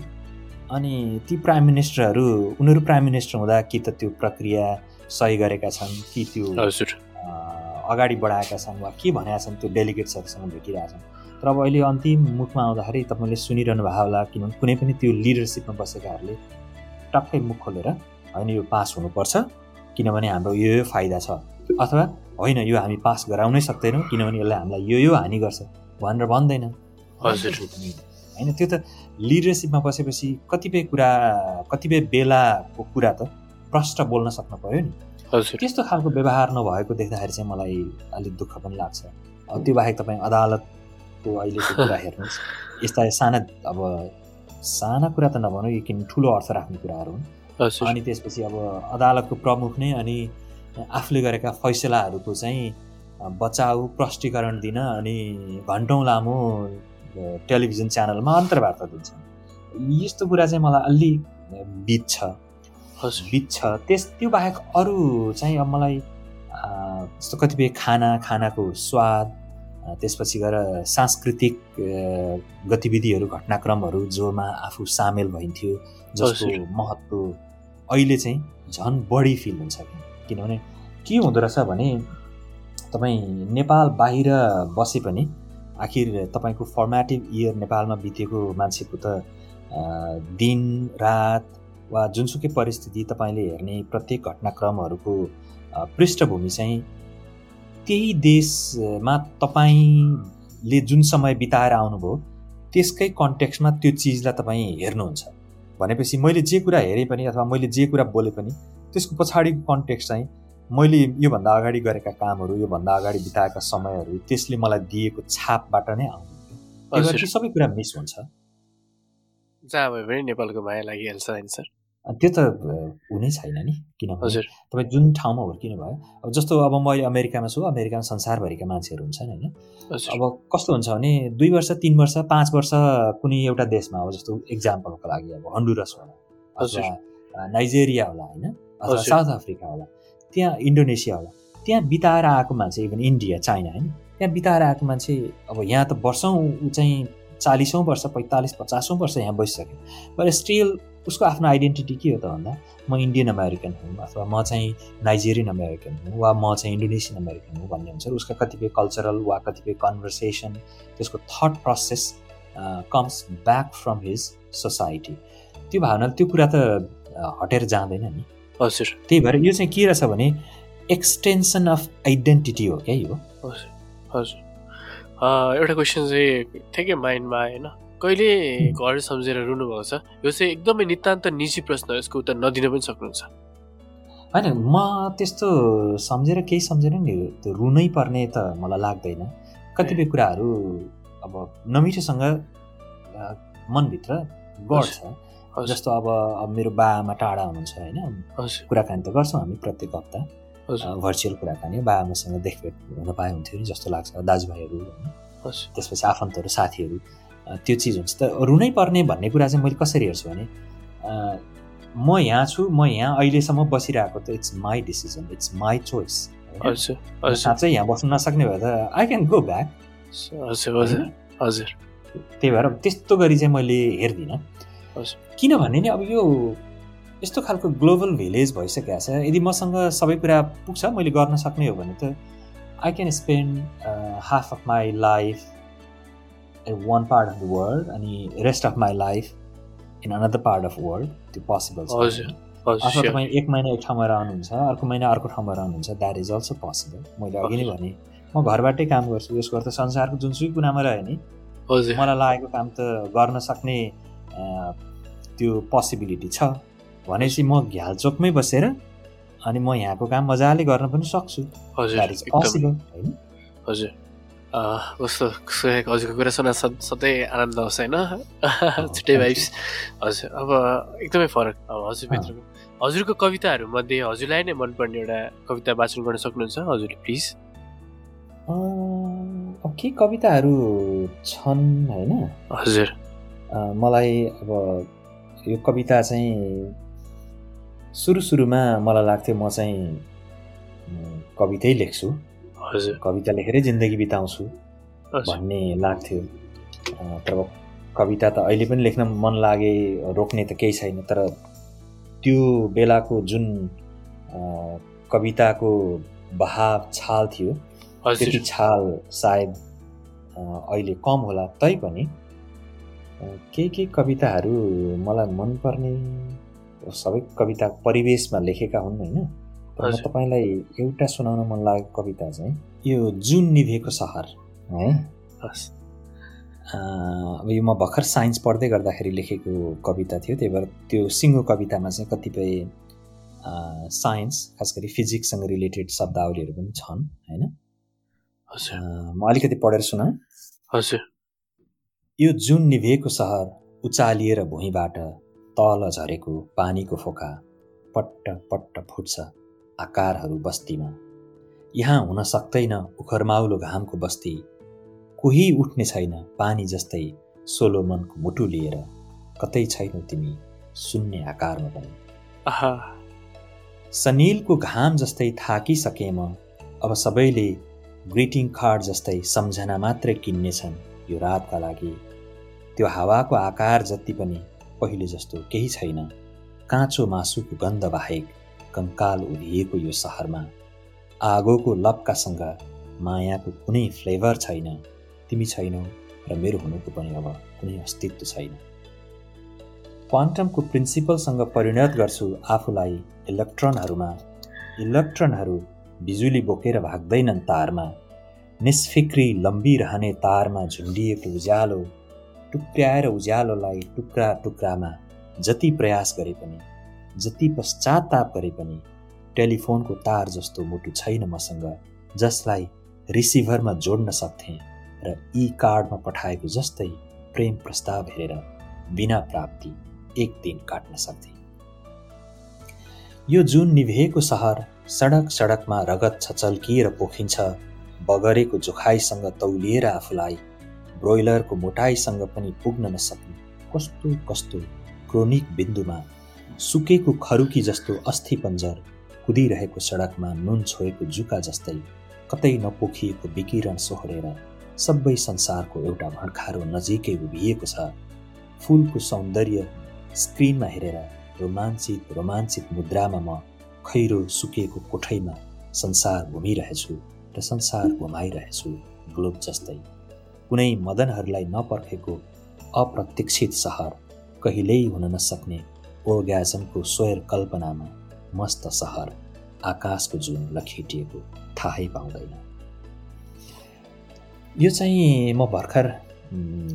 अनि ती प्राइम मिनिस्टरहरू उनीहरू प्राइम मिनिस्टर हुँदा कि त त्यो प्रक्रिया सही गरेका छन् कि त्यो अगाडि बढाएका छन् वा के भनेका छन् त्यो डेलिगेट्सहरूसँग भेटिरहेछन् तर अब अहिले अन्तिम मुखमा आउँदाखेरि तपाईँले सुनिरहनु भएको होला किनभने कुनै पनि त्यो लिडरसिपमा बसेकाहरूले टक्कै मुख खोलेर होइन यो पास हुनुपर्छ किनभने हाम्रो यो यो फाइदा छ। अथवा होइन यो हामी पास गराउनै सक्दैनौँ किनभने यसले हामीलाई यो यो हानि गर्छ भनेर भन्दैन। हजुर। होइन? त्यो त लिडरसिपमा बसेपछि कतिपय कुरा कतिपय बेलाको कुरा त प्रष्ट बोल्न सक्नु पऱ्यो नि त्यस्तो खालको व्यवहार नभएको देख्दाखेरि चाहिँ मलाई अलिक दुःख पनि लाग्छ। अब त्यो बाहेक तपाईँ अदालतको अहिलेको कुरा हेर्नुहोस्। यस्ता साना अब साना कुरा त नभनौँ यो किन ठुलो अर्थ राख्ने कुराहरू हुन्। अनि त्यसपछि अब अदालतको प्रमुख नै अनि आफूले गरेका फैसलाहरूको चाहिँ बचाउ प्रष्टीकरण दिन अनि घन्टौँ लामो टेलिभिजन च्यानलमा अन्तर्वार्ता दिन्छन् यस्तो कुरा चाहिँ मलाई अलि बिच छ। हजुर। बिच छ। त्यस त्यो बाहेक अरू चाहिँ अब मलाई जस्तो कतिपय खाना खानाको स्वाद त्यसपछि गएर सांस्कृतिक गतिविधिहरू घटनाक्रमहरू जोमा आफू सामेल भइन्थ्यो जसको। महत्त्व अहिले चाहिँ झन् बढी फिल हुन्छ कि। किनभने के हुँदो रहेछ भने तपाईँ नेपाल बाहिर बसे पनि आखिर तपाईँको फर्मेटिभ इयर नेपालमा बितेको मान्छेको त दिन रात वा जुनसुकै परिस्थिति तपाईँले हेर्ने प्रत्येक घटनाक्रमहरूको पृष्ठभूमि चाहिँ त्यही देशमा तपाईँले जुन समय बिताएर आउनुभयो त्यसकै कन्टेक्स्टमा त्यो चिजलाई तपाईँ हेर्नुहुन्छ। भनेपछि मैले जे कुरा हेरेँ पनि अथवा मैले जे कुरा बोले पनि त्यसको पछाडिको कन्टेक्स्ट चाहिँ मैले योभन्दा अगाडि गरेका कामहरू योभन्दा अगाडि बिताएका समयहरू त्यसले मलाई दिएको छापबाट नै त्यो सबै कुरा मिस हुन्छ। जहाँ भयो भने नेपालको माया लागिहाल्छ होइन सर त्यो त हुनै छैन नि किनभने हजुर। तपाईँ जुन ठाउँमा हुर्किनु भयो अब जस्तो अब म अहिले अमेरिकामा छु अमेरिकामा संसारभरिका मान्छेहरू हुन्छन् होइन? अब कस्तो हुन्छ भने दुई वर्ष तिन वर्ष पाँच वर्ष कुनै एउटा देशमा अब जस्तो इक्जाम्पलको लागि अब हन्डुरस होला नाइजेरिया होला होइन? अथवा। साउथ अफ्रिका होला। त्यहाँ इन्डोनेसिया होला। त्यहाँ बिताएर आएको मान्छे इभन इन्डिया चाइना होइन त्यहाँ बिताएर आएको मान्छे अब यहाँ त वर्षौँ ऊ चाहिँ चालिसौँ वर्ष पैँतालिस पचासौँ वर्ष यहाँ बसिसक्यो। तर स्टिल उसको आफ्नो आइडेन्टिटी के हो त भन्दा म इन्डियन अमेरिकन हुँ अथवा म चाहिँ नाइजेरियन अमेरिकन हुँ वा म चाहिँ इन्डोनेसियन अमेरिकन हुँ भन्ने हुन्छ। उसका कतिपय कल्चरल वा कतिपय कन्भर्सेसन त्यसको thought process comes back from his society त्यो भावनाले त्यो कुरा त हटेर जाँदैन नि। हजुर। त्यही भएर यो चाहिँ के रहेछ भने एक्सटेन्सन अफ आइडेन्टिटी हो क्या यो? हजुर हजुर। एउटा क्वेसन चाहिँ ठ्याक्कै माइन्डमा आएन कहिले घर सम्झेर रुनु भएको छ? यो चाहिँ एकदमै नितान्त निजी प्रश्न हो, यसको उत्तर नदिन पनि सक्नुहुन्छ। होइन म त्यस्तो सम्झेर केही सम्झेर नि त्यो रुनै पर्ने त मलाई लाग्दैन। कतिपय कुराहरू अब नमिठोसँग मनभित्र गर्छ जस्तो अब अब मेरो बाआमा टाढा हुनुहुन्छ होइन कुराकानी त गर्छौँ हामी प्रत्येक हप्ता। भर्चुअल कुराकानी हो बाबाआमासँग देखभेट हुन पाए हुन्थ्यो नि जस्तो लाग्छ। दाजुभाइहरू होइन त्यसपछि आफन्तहरू साथीहरू त्यो चिज हुन्छ। त रुनै पर्ने भन्ने कुरा चाहिँ मैले कसरी हेर्छु भने म यहाँ छु म यहाँ अहिलेसम्म बसिरहेको त it's my decision it's my choice साँच्चै यहाँ बस्नु नसक्ने भए त आई क्यान गो ब्याक हजुर हजुर त्यही भएर त्यस्तो गरी चाहिँ मैले हेर्दिनँ। किनभने नि अब यो यस्तो खालको ग्लोबल भिलेज भइसकेको छ। यदि मसँग सबै कुरा पुग्छ मैले गर्न सक्ने हो भने त I can spend half of my life in one part of the world अनि rest of my life in another part of world त्यो पोसिबल छ। अथवा. तपाईँ एक महिना एक ठाउँमा रहनुहुन्छ अर्को महिना अर्को ठाउँमा रहनुहुन्छ द्याट इज अल्सो पोसिबल मैले अघि नै भने म घरबाटै काम गर्छु यसको अर्थ संसारको जुनसुकै कुनामा रहे नि हजुर। मलाई लागेको काम त गर्न सक्ने त्यो पोसिबिलिटी छ भनेपछि म घ्यालचोकमै बसेर अनि म यहाँको काम मजाले गर्न पनि सक्छु। हजुर हजुर। कस्तो सुनेको हजुरको कुरा सुन्दा सध- आनन्द आउँछ होइन? छुट्टै भाइब्स हजुर अब एकदमै फरक। अब हजुरभित्रको हजुरको कविताहरूमध्ये हजुरलाई नै मनपर्ने एउटा कविता वाचन गर्न सक्नुहुन्छ? हजुरले प्लिज। के कविताहरू छन् होइन? हजुर। मलाई अब यो कविता चाहिँ सुरु सुरुमा मलाई लाग्थ्यो म चाहिँ कवितै लेख्छु। हजुर। कविता लेखेरै जिन्दगी बिताउँछु भन्ने लाग्थ्यो। तर कविता त अहिले पनि लेख्न मन लागे रोक्ने त केही छैन तर त्यो बेलाको जुन कविताको बहाव छाल थियो हजुर। छाल सायद अहिले कम होला तैपनि के के कविताहरू मलाई मनपर्ने सबै कविता परिवेशमा लेखेका हुन् होइन? तर। तपाईँलाई एउटा सुनाउन मन लागेको कविता चाहिँ यो जुन निभेको सहर है? अब यो म भर्खर साइन्स पढ्दै गर्दाखेरि लेखेको कविता थियो। त्यही भएर त्यो सिङ्गो कवितामा चाहिँ कतिपय साइन्स खास गरी फिजिक्ससँग रिलेटेड शब्दावलीहरू पनि छन् होइन? म अलिकति पढेर सुनाऊँ हजुर। यो जुन निभेको सहर उचालिएर भुइँबाट तल झरेको पानीको फोका पट्ट पट्ट फुट्छ आकारहरू बस्तीमा। यहाँ हुन सक्दैन उखरमाउलो घामको बस्ती। कोही उठ्ने छैन पानी जस्तै सोलोमनको मुटु लिएर। कतै छैनौ तिमी शून्य आकारमा पनि। आहा। सनिलको घाम जस्तै थाकिसके म। अब सबैले ग्रिटिङ कार्ड जस्तै सम्झना मात्रै किन्नेछन् यो रातका लागि। त्यो हावाको आकार जति पनि पहिले जस्तो केही छैन काँचो मासुको गन्ध बाहेक कङ्काल उभिएको यो सहरमा आगोको लपकासँग मायाको कुनै फ्लेभर छैन। तिमी छैनौ र मेरो हुनुको पनि अब कुनै अस्तित्व छैन। क्वान्टमको प्रिन्सिपलसँग परिणत गर्छु आफूलाई इलेक्ट्रोनहरूमा। इलेक्ट्रोनहरू बिजुली बोकेर भाग्दैनन् तारमा। निस्फिक्री लम्बिरहने तारमा झुन्डिएको उज्यालो टुक्र्याएर उज्यालोलाई टुक्रा टुक्रामा जति प्रयास गरे पनि जति पश्चाताप गरे पनि टेलिफोनको तार जस्तो मुटु छैन मसँग जसलाई रिसिभरमा जोड्न सक्थेँ र ई कार्डमा पठाएको जस्तै प्रेम प्रस्ताव हेरेर बिना प्राप्ति एक दिन काट्न सक्थे। यो जुन निभेको सहर सडक सडकमा रगत छचल्किएर पोखिन्छ बगरेको जोखाइसँग तौलिएर आफूलाई ब्रोइलरको मोटाइसँग पनि पुग्न नसक्ने कस्तो कस्तो क्रोनिक बिन्दुमा सुकेको खरुकी जस्तो अस्थि पन्जर कुदिरहेको सडकमा नुन छोएको जुका जस्तै कतै नपोखिएको विकिरण सोहोरेर सबै संसारको एउटा भड्खारो नजिकै उभिएको छ। फुलको सौन्दर्य स्क्रिनमा हेरेर रोमाञ्चित रोमाञ्चित मुद्रामा म खैरो सुकेको कोठैमा संसार घुमिरहेछु र संसार घुमाइरहेछु ग्लोब जस्तै। कुनै मदनहरूलाई नपर्खेको अप्रतीक्षित सहर कहिल्यै हुन नसक्ने ओर्ग्याजमको स्वयर कल्पनामा मस्त सहर आकाशको जुन लखेटिएको थाहै पाउँदैन। यो चाहिँ म भर्खर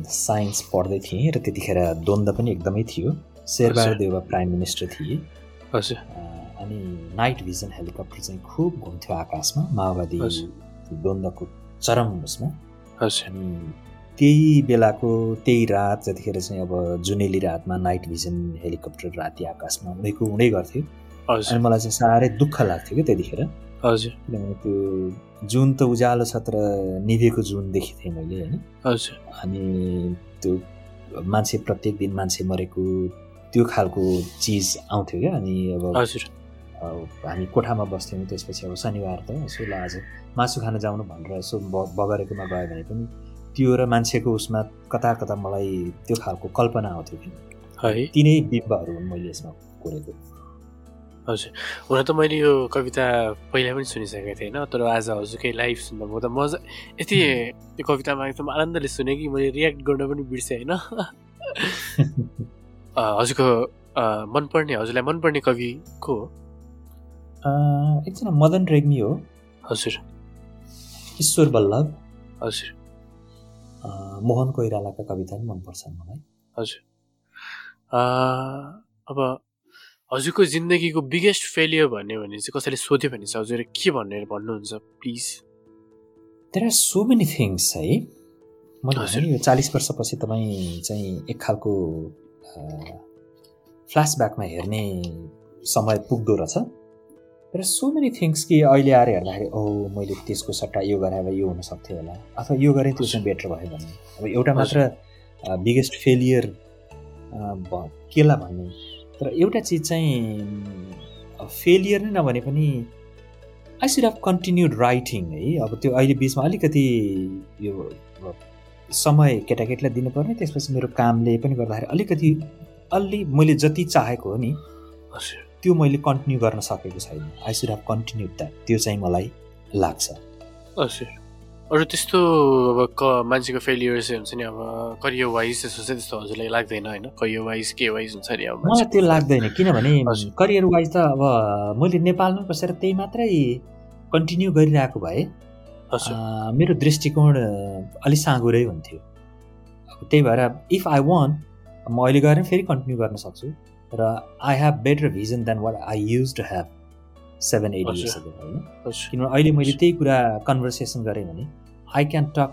साइन्स पढ्दै थिएँ र त्यतिखेर द्वन्द्व पनि एकदमै थियो। शेरबहादुर देउवा प्राइम मिनिस्टर थिए। हजुर। अनि नाइट भिजन हेलिकप्टर चाहिँ खुब घुम्थ्यो आकाशमा माओवादी। द्वन्द्वको चरम उसमा। त्यही बेलाको त्यही रात जतिखेर चाहिँ अब जुनेली रातमा नाइट भिजन हेलिकप्टर राति आकाशमा उडेको उडै गर्थ्यो। अनि मलाई चाहिँ साह्रै दुःख लाग्थ्यो क्या त्यतिखेर। हजुर। किनभने त्यो जुन त उज्यालो छ तर निभेको जुन देखेको थिएँ मैले होइन। हजुर। अनि त्यो मान्छे प्रत्येक दिन मान्छे मरेको त्यो खालको चिज आउँथ्यो क्या। अनि अब हजुर। हामी कोठामा बस्थ्यौँ त्यसपछि अब शनिबार त यसो ल आज मासु खान जाउनु भनेर यसो ब बगरेकोमा गयो भने पनि त्यो र मान्छेको उसमा कता कता मलाई त्यो खालको कल्पना आउँथ्यो कि। है? तिनै बिम्बहरू हुन् मैले यसमा कोरेको। हजुर। हुन त मैले यो कविता पहिला पनि सुनिसकेको थिएँ होइन तर आज हजुरकै लाइभ सुन्दा म त मजा यति त्यो कवितामा एकदम आनन्दले सुनेँ कि मैले रियाक्ट गर्न पनि बिर्सेँ होइन। हजुरको मनपर्ने हजुरलाई मनपर्ने कवि को हो एकजना मदन रेग्मी हो हजुर ईश्वर बल्लभ हजुर मोहन कोइरालाका कविता पनि मनपर्छन् मलाई हजुर अब हजुरको जिन्दगीको बिगेस्ट फेलियर भन्यो भने चाहिँ कसैले सोध्यो भने चाहिँ हजुर के भनेर भन्नुहुन्छ please there are so many things है मैले यो चालिस वर्षपछि तपाईँ चाहिँ एक खालको फ्ल्यासब्याकमा हेर्ने समय पुग्दो रहेछ तर सो मेनी थिङ्स कि अहिले आएर हेर्दाखेरि ओ मैले त्यसको सट्टा यो गरे भए यो हुनसक्थ्यो होला। अथवा यो गरेँ त्यो चाहिँ बेटर भयो भन्ने। अब एउटा मात्र बिगेस्ट फेलियर केला भन्ने। तर एउटा चिज चाहिँ फेलियर नै नभने पनि I should have continued writing है। अब त्यो अहिले बिचमा अलिकति यो समय केटाकेटीलाई दिनुपर्ने त्यसपछि मेरो कामले पनि गर्दाखेरि अलिकति अलि मैले जति चाहेको हो नि त्यो मैले कन्टिन्यू गर्न सकेको छैन। I should have continue that त्यो चाहिँ मलाई लाग्छ। हजुर अरू त्यस्तो अब क मान्छेको फेलियर चाहिँ हुन्छ नि अब करियर वाइज त्यस्तो चाहिँ त्यस्तो हजुरलाई लाग्दैन होइन? करियर वाइज के वाइज हुन्छ नि अब मलाई। त्यो लाग्दैन। किनभने। करियर वाइज त अब मैले नेपालमा बसेर त्यही मात्रै कन्टिन्यू गरिरहेको भए मेरो दृष्टिकोण अँ, अलि साँगुरै हुन्थ्यो। अब त्यही भएर इफ आई वान म अहिले गएर फेरि कन्टिन्यू गर्न सक्छु। र I have better vision than what I use to have seven eight. Years होइन? किनभने अहिले मैले त्यही कुरा कन्भर्सेसन गरेँ भने I can talk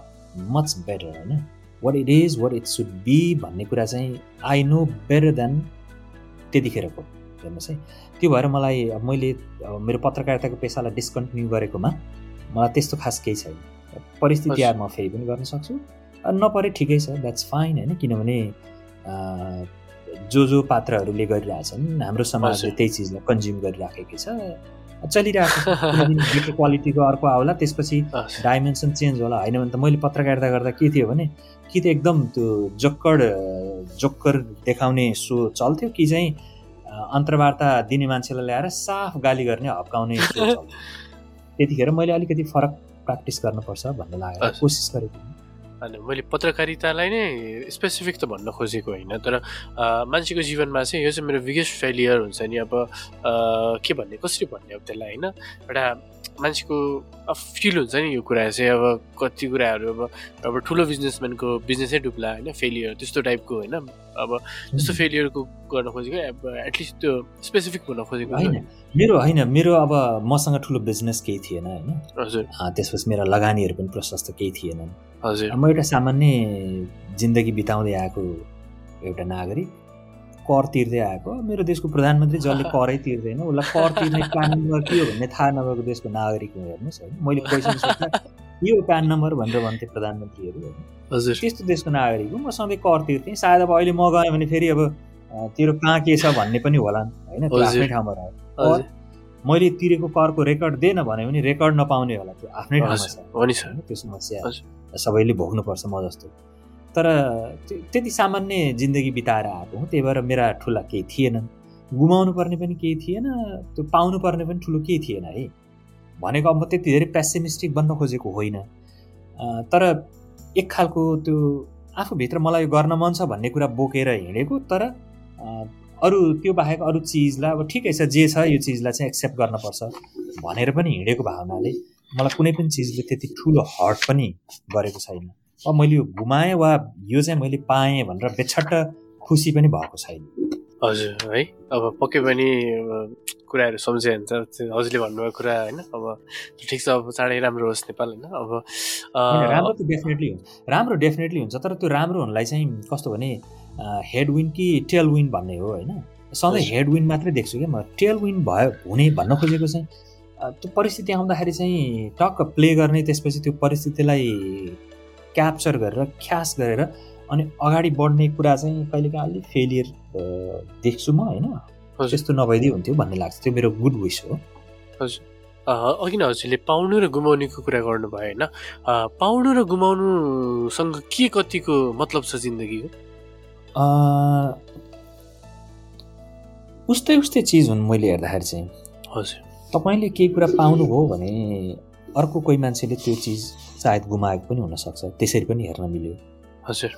much better होइन? What it is what it should be भन्ने कुरा चाहिँ आई नो बेटर देन त्यतिखेरको हेर्नुहोस् है। त्यो भएर मलाई मैले मेरो पत्रकारिताको पेसालाई डिस्कन्टिन्यू गरेकोमा मलाई त्यस्तो खास केही छैन। परिस्थिति आएर म फेरि पनि गर्न सक्छु। नपरे ठिकै छ द्याट्स फाइन होइन? किनभने जो जो पात्रहरूले गरिरहेछन् हाम्रो समाजले। त्यही चिजलाई कन्ज्युम गरिराखेकै छ चलिरहेको क्वालिटीको अर्को आउला त्यसपछि डाइमेन्सन चेन्ज होला होइन भने त मैले पत्रकारिता गर्दा के थियो भने कि त एकदम त्यो जोक्कड जोक्कर देखाउने सो चल्थ्यो कि चाहिँ अन्तर्वार्ता दिने मान्छेलाई ल्याएर साफ गाली गर्ने हप्काउने सो चल्थ्यो त्यतिखेर मैले अलिकति फरक प्र्याक्टिस गर्नुपर्छ भन्ने लागेर। कोसिस गरेको थिएँ। अनि मैले पत्रकारितालाई नै स्पेसिफिक त भन्न खोजेको होइन तर मान्छेको जीवनमा चाहिँ यो चाहिँ मेरो बिगेस्ट फेलियर हुन्छ नि अब के भन्ने कसरी भन्ने अब त्यसलाई होइन एउटा मान्छेको अब फिल हुन्छ नि यो कुरा चाहिँ अब कति कुराहरू अब अब ठुलो बिजनेसम्यानको बिजनेसै डुब्ला होइन फेलियर त्यस्तो टाइपको होइन। अब त्यस्तो फेलियरको गर्न खोजेको अब एटलिस्ट त्यो स्पेसिफिक भन्न खोजेको होइन। मेरो होइन मेरो अब मसँग ठुलो बिजनेस केही थिएन होइन। हजुर। त्यसपछि मेरा लगानीहरू पनि प्रशस्त केही थिएनन्। हजुर। म एउटा सामान्य जिन्दगी बिताउँदै आएको एउटा नागरिक। कर तिर्दै आएको। मेरो देशको प्रधानमन्त्री जसले करै तिर्दैन उसलाई कर तिर्ने प्यान नम्बर के हो भन्ने थाहा नभएको देशको नागरिक हो हेर्नुहोस् होइन मैले पैसा सोध्दा यो प्यान नम्बर भनेर भन्थे प्रधानमन्त्रीहरू होइन? हजुर। त्यस्तो देशको नागरिक हो म सधैँ कर तिर्थेँ। सायद अब अहिले म गएँ भने फेरि अब तेरो कहाँ के छ भन्ने पनि होला होइन। आफ्नै ठाउँमा रह्यो मैले तिरेको करको रेकर्ड दिएन भने पनि रेकर्ड नपाउने होला त्यो आफ्नै ठाउँमा छ। त्यो समस्या। सबैले भोग्नुपर्छ म जस्तो। तर त्यो- त्यति सामान्य जिन्दगी बिताएर आएको हुँ। त्यही भएर मेरा ठुला केही थिएनन्। गुमाउनु पर्ने पनि केही थिएन त्यो पाउनु पर्ने पनि ठुलो केही थिएन है। भनेको अब म त्यति धेरै पेसिमिस्टिक बन्न खोजेको होइन। तर एक खालको त्यो आफूभित्र मलाई गर्न मन छ भन्ने कुरा बोकेर हिँडेको तर अरू त्यो बाहेक अरू चिजलाई अब ठिकै छ जे छ यो चिजलाई चाहिँ एक्सेप्ट गर्नुपर्छ भनेर पनि हिँडेको भावनाले मलाई कुनै पनि चिजले त्यति ठुलो हर्ट पनि गरेको छैन। अब मैले यो गुमाएँ वा यो चाहिँ मैले पाएँ भनेर बेछट्ट खुसी पनि भएको छैन। हजुर है? अब पक्कै पनि कुराहरू सम्झ्यो भने त। हजुरले भन्नुभएको कुरा होइन अब ठिक छ अब चाँडै राम्रो होस् नेपाल होइन। अब राम्रो त डेफिनेटली हुन्छ राम्रो डेफिनेटली हुन्छ तर त्यो राम्रो हुनलाई चाहिँ कस्तो भने हेड विन कि टेल विन भन्ने हो होइन? सधैँ। हेड विन मात्रै देख्छु क्या म। टेल विन भयो हुने भन्न खोजेको चाहिँ त्यो परिस्थिति आउँदाखेरि चाहिँ टक्क प्ले गर्ने त्यसपछि त्यो परिस्थितिलाई क्याप्चर गरेर ख्यास गरेर अनि अगाडि बढ्ने कुरा चाहिँ कहिलेकाहीँ अलिक फेलियर देख्छु म होइन? त्यस्तो नभइदिए हुन्थ्यो भन्ने लाग्छ। त्यो मेरो गुड विस हो। हजुर। अघि नै हजुरले पाउनु र गुमाउनेको कुरा गर्नुभयो होइन? पाउनु र गुमाउनुसँग के कतिको मतलब छ जिन्दगीको उस्तै उस्तै चिज हुन् मैले हेर्दाखेरि चाहिँ। हजुर। तपाईँले केही कुरा पाउनुभयो भने अर्को कोही मान्छेले त्यो चिज सायद गुमाएको पनि हुनसक्छ। त्यसरी पनि हेर्न मिल्यो। हजुर।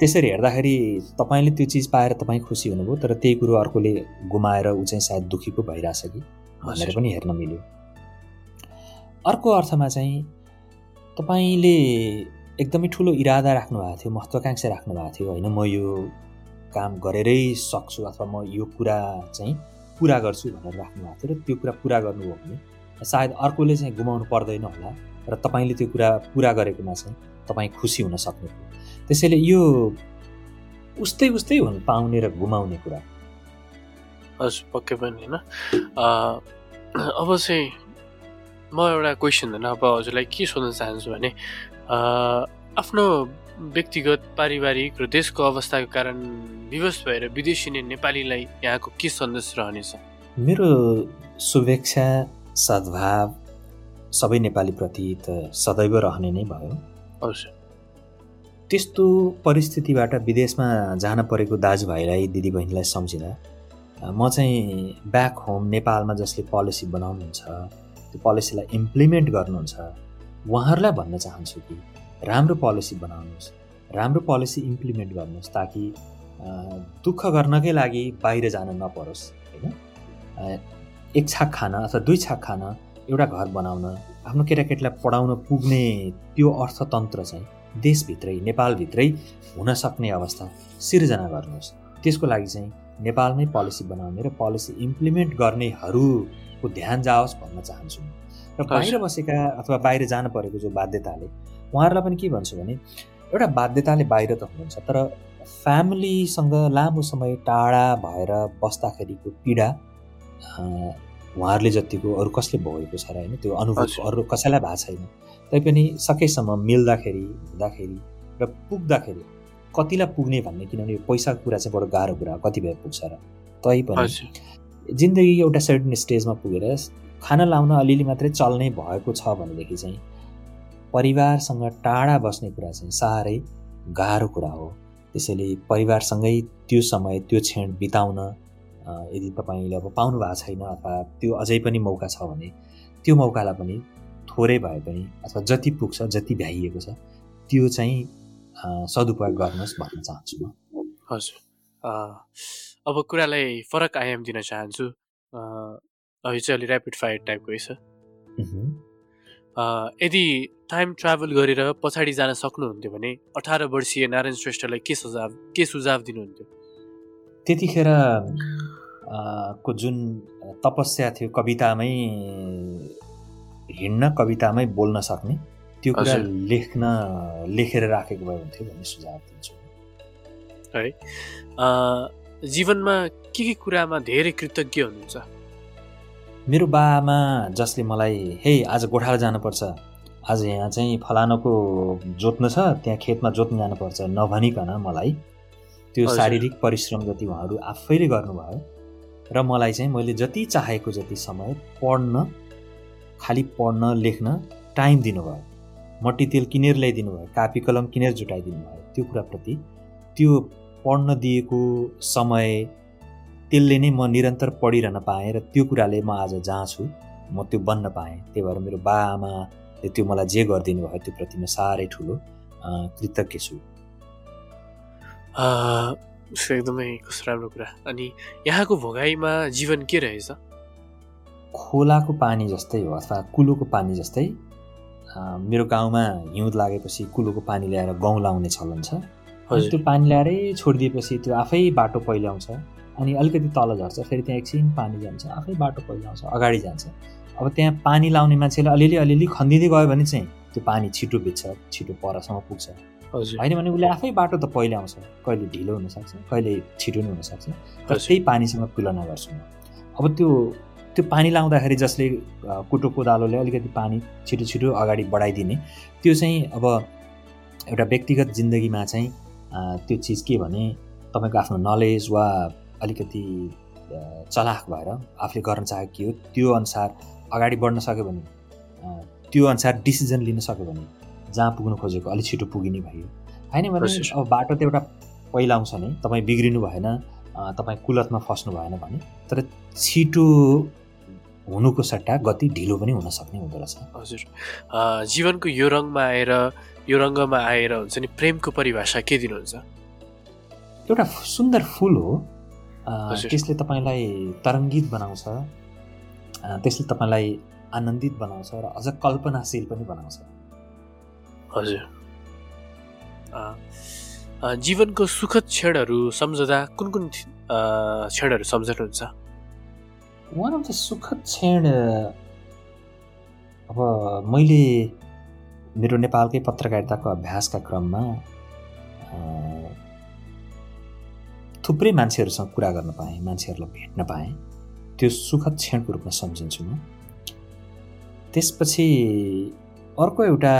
त्यसरी हेर्दाखेरि तपाईँले त्यो चिज पाएर तपाईँ खुसी हुनुभयो तर त्यही कुरो अर्कोले गुमाएर ऊ चाहिँ सायद दुःखी पो भइरहेछ कि? भनेर पनि हेर्न मिल्यो। अर्को अर्थमा चाहिँ तपाईँले एकदमै ठुलो इरादा राख्नु भएको थियो महत्त्वाकाङ्क्षा राख्नु भएको थियो। होइन म यो काम गरेरै सक्छु अथवा म यो कुरा चाहिँ पुरा गर्छु भनेर राख्नु भएको थियो र त्यो कुरा पुरा गर्नुभयो भने सायद अर्कोले चाहिँ गुमाउनु पर्दैन होला। र तपाईँले त्यो कुरा पुरा गरेकोमा चाहिँ तपाईँ खुसी हुन सक्नुभयो। त्यसैले यो उस्तै उस्तै हुन पाउने र गुमाउने कुरा। हजुर पक्कै पनि होइन। अब चाहिँ म एउटा क्वेसन होइन अब हजुरलाई के सोध्न चाहन्छु भने आफ्नो व्यक्तिगत पारिवारिक र देशको अवस्थाको कारण विवश भएर विदेशी नै नेपालीलाई यहाँको के सन्देश रहनेछ? मेरो शुभेच्छा सद्भाव सबै नेपालीप्रति त सदैव रहने नै भयो। हजुर त्यस्तो परिस्थितिबाट विदेशमा जान परेको दाजुभाइलाई दिदीबहिनीलाई सम्झिँदा म चाहिँ ब्याक होम नेपालमा जसले पोलिसी बनाउनुहुन्छ त्यो पोलिसीलाई इम्प्लिमेन्ट गर्नुहुन्छ उहाँहरूलाई भन्न चाहन्छु कि राम्रो पोलिसी बनाउनुहोस् राम्रो पोलिसी इम्प्लिमेन्ट गर्नुहोस् ताकि दुःख गर्नकै लागि बाहिर जान नपरोस् होइन? एक छाक खान अथवा दुई छाक खान एउटा घर बनाउन आफ्नो केटाकेटीलाई पढाउन पुग्ने त्यो अर्थतन्त्र चाहिँ देशभित्रै नेपालभित्रै हुन सक्ने अवस्था सिर्जना गर्नुहोस्। त्यसको लागि चाहिँ नेपालमै पोलिसी बनाउने र पोलिसी इम्प्लिमेन्ट गर्नेहरूको ध्यान जाओस् भन्न चाहन्छु र बाहिर बसेका अथवा बाहिर जान परेको जो बाध्यताले उहाँहरूलाई पनि के भन्छु भने एउटा बाध्यताले बाहिर त हुनुहुन्छ तर फ्यामिलीसँग लामो समय टाढा भएर बस्दाखेरिको पीडा उहाँहरूले जतिको अरू कसले भोगेको छ र होइन त्यो अनुभव अरू कसैलाई भएको छैन। तैपनि सकेसम्म मिल्दाखेरि हुँदाखेरि र पुग्दाखेरि कतिलाई पुग्ने भन्ने किनभने यो पैसाको कुरा चाहिँ बडो गाह्रो कुरा कति भए पुग्छ र। तैपनि जिन्दगी एउटा सर्टन स्टेजमा पुगेर खाना लाउन अलिअलि मात्रै चल्ने भएको छ भनेदेखि चाहिँ परिवारसँग टाढा बस्ने कुरा चाहिँ साह्रै गाह्रो कुरा हो। त्यसैले परिवारसँगै त्यो समय त्यो क्षण बिताउन यदि तपाईँले अब पाउनु भएको छैन अथवा त्यो अझै पनि मौका छ भने त्यो मौकालाई पनि थोरै भए पनि अथवा जति पुग्छ जति भ्याइएको छ त्यो चाहिँ सदुपयोग गर्नुहोस् भन्न चाहन्छु म। हजुर। अब कुरालाई फरक आयाम दिन चाहन्छु। यो चाहिँ अलि ऱ्यापिड फायर टाइपको छ। यदि टाइम ट्राभल गरेर पछाडि जान सक्नुहुन्थ्यो भने अठार वर्षीय नारायण श्रेष्ठलाई के सुझाव के सुझाव दिनुहुन्थ्यो? त्यतिखेर को जुन तपस्या थियो कवितामै हिँड्न कवितामै बोल्न सक्ने त्यो कुरा लेख्न लेखेर राखेको भए हुन्थ्यो भन्ने सुझाव दिन्छु। है? जीवनमा के के कुरामा धेरै कृतज्ञ हुनुहुन्छ? मेरो बाआमा जसले मलाई हे आज गोठाला जानुपर्छ। आज यहाँ चाहिँ फलानुको जोत्नु छ त्यहाँ खेतमा जोत्नु जानुपर्छ नभनिकन मलाई त्यो शारीरिक परिश्रम जति उहाँहरू आफैले गर्नुभयो र मलाई चाहिँ मैले जति चाहेको जति समय पढ्न खालि पढ्न लेख्न टाइम दिनुभयो। मट्टीतेल किनेर ल्याइदिनु भयो कापी कलम किनेर जुटाइदिनु भयो त्यो कुराप्रति त्यो पढ्न दिएको समय त्यसले नै म निरन्तर पढिरहन पाएँ र त्यो कुराले म आज जहाँ छु म त्यो बन्न पाएँ। त्यही भएर मेरो बा आमाले त्यो मलाई जे गरिदिनु भयो त्यो प्रति म साह्रै ठुलो कृतज्ञ छु। एकदमै कस्तो राम्रो कुरा अनि यहाँको भोगाईमा जीवन के रहेछ खोलाको पानी जस्तै हो अथवा कुलोको पानी जस्तै मेरो गाउँमा हिउँद लागेपछि कुलोको पानी ल्याएर गहुँ लाउने चलन छ त्यो पानी ल्याएरै छोडिदिएपछि त्यो आफै बाटो पहिल्याउँछ अनि अलिकति तल झर्छ फेरि त्यहाँ एकछिन पानी जान्छ आफै बाटो पहिल्याउँछ अगाडि जान्छ अब त्यहाँ पानी लाउने मान्छेले अलिअलि अलिअलि खनिदिँदै गयो भने चाहिँ त्यो पानी छिटो बित्छ छिटो परसम्म पुग्छ होइन भने उसले आफै बाटो त पहिल्याउँछ कहिले ढिलो हुनसक्छ कहिले छिटो पनि हुनसक्छ तर त्यही पानीसँग तुलना गर्छु। म अब त्यो त्यो पानी लाउँदाखेरि जसले कुटो कोदालोले अलिकति पानी छिटो छिटो अगाडि बढाइदिने त्यो चाहिँ अब एउटा व्यक्तिगत जिन्दगीमा चाहिँ त्यो चिज के भने तपाईँको आफ्नो नलेज वा अलिकति चलाख भएर आफूले गर्न चाहेको के हो त्यो अनुसार अगाडि बढ्न सक्यो भने त्यो अनुसार डिसिजन लिन सक्यो भने जहाँ पुग्नु खोजेको अलिक छिटो पुगिने भयो। होइन भने अब बाटो त एउटा पहिलाउँछ नै तपाईँ बिग्रिनु भएन तपाईँ कुलतमा फस्नु भएन भने तर छिटो हुनुको सट्टा गति ढिलो पनि हुन सक्ने हुँदो रहेछ। हजुर। जीवनको यो रङमा आएर यो रङ्गमा आएर हुन्छ नि प्रेमको परिभाषा के दिनुहुन्छ? एउटा सुन्दर फुल हो। त्यसले तपाईँलाई तरङ्गित बनाउँछ त्यसले तपाईँलाई आनन्दित बनाउँछ र अझ कल्पनाशील पनि बनाउँछ। हजुर। जीवनको सुखद क्षणहरू सम्झँदा कुन कुन क्षणहरू सम्झनुहुन्छ? वान अफ द सुखद क्षण अब मैले मेरो नेपालकै पत्रकारिताको अभ्यासका क्रममा थुप्रै मान्छेहरूसँग कुरा गर्न पाएँ मान्छेहरूलाई भेट्न पाएँ। त्यो सुखद क्षणको रूपमा सम्झिन्छु म। त्यसपछि अर्को एउटा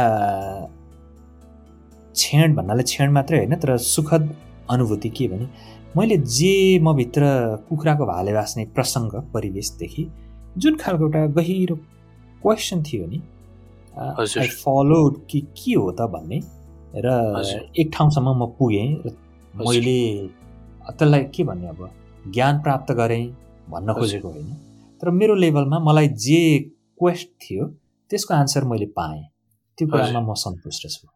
क्षण भन्नाले क्षण मात्रै होइन तर सुखद अनुभूति के भने मैले जे म भित्र कुखुराको भाले बाँच्ने प्रसङ्ग परिवेशदेखि जुन खालको एउटा गहिरो क्वेसन थियो नि आई फलो कि के हो त भन्ने र एक ठाउँसम्म म पुगेँ र मैले त्यसलाई के भन्ने अब ज्ञान प्राप्त गरेँ भन्न खोजेको होइन तर मेरो लेभलमा मलाई जे क्वेस्ट थियो त्यसको आन्सर मैले पाएँ। त्यो कुरामा म सन्तुष्ट छु।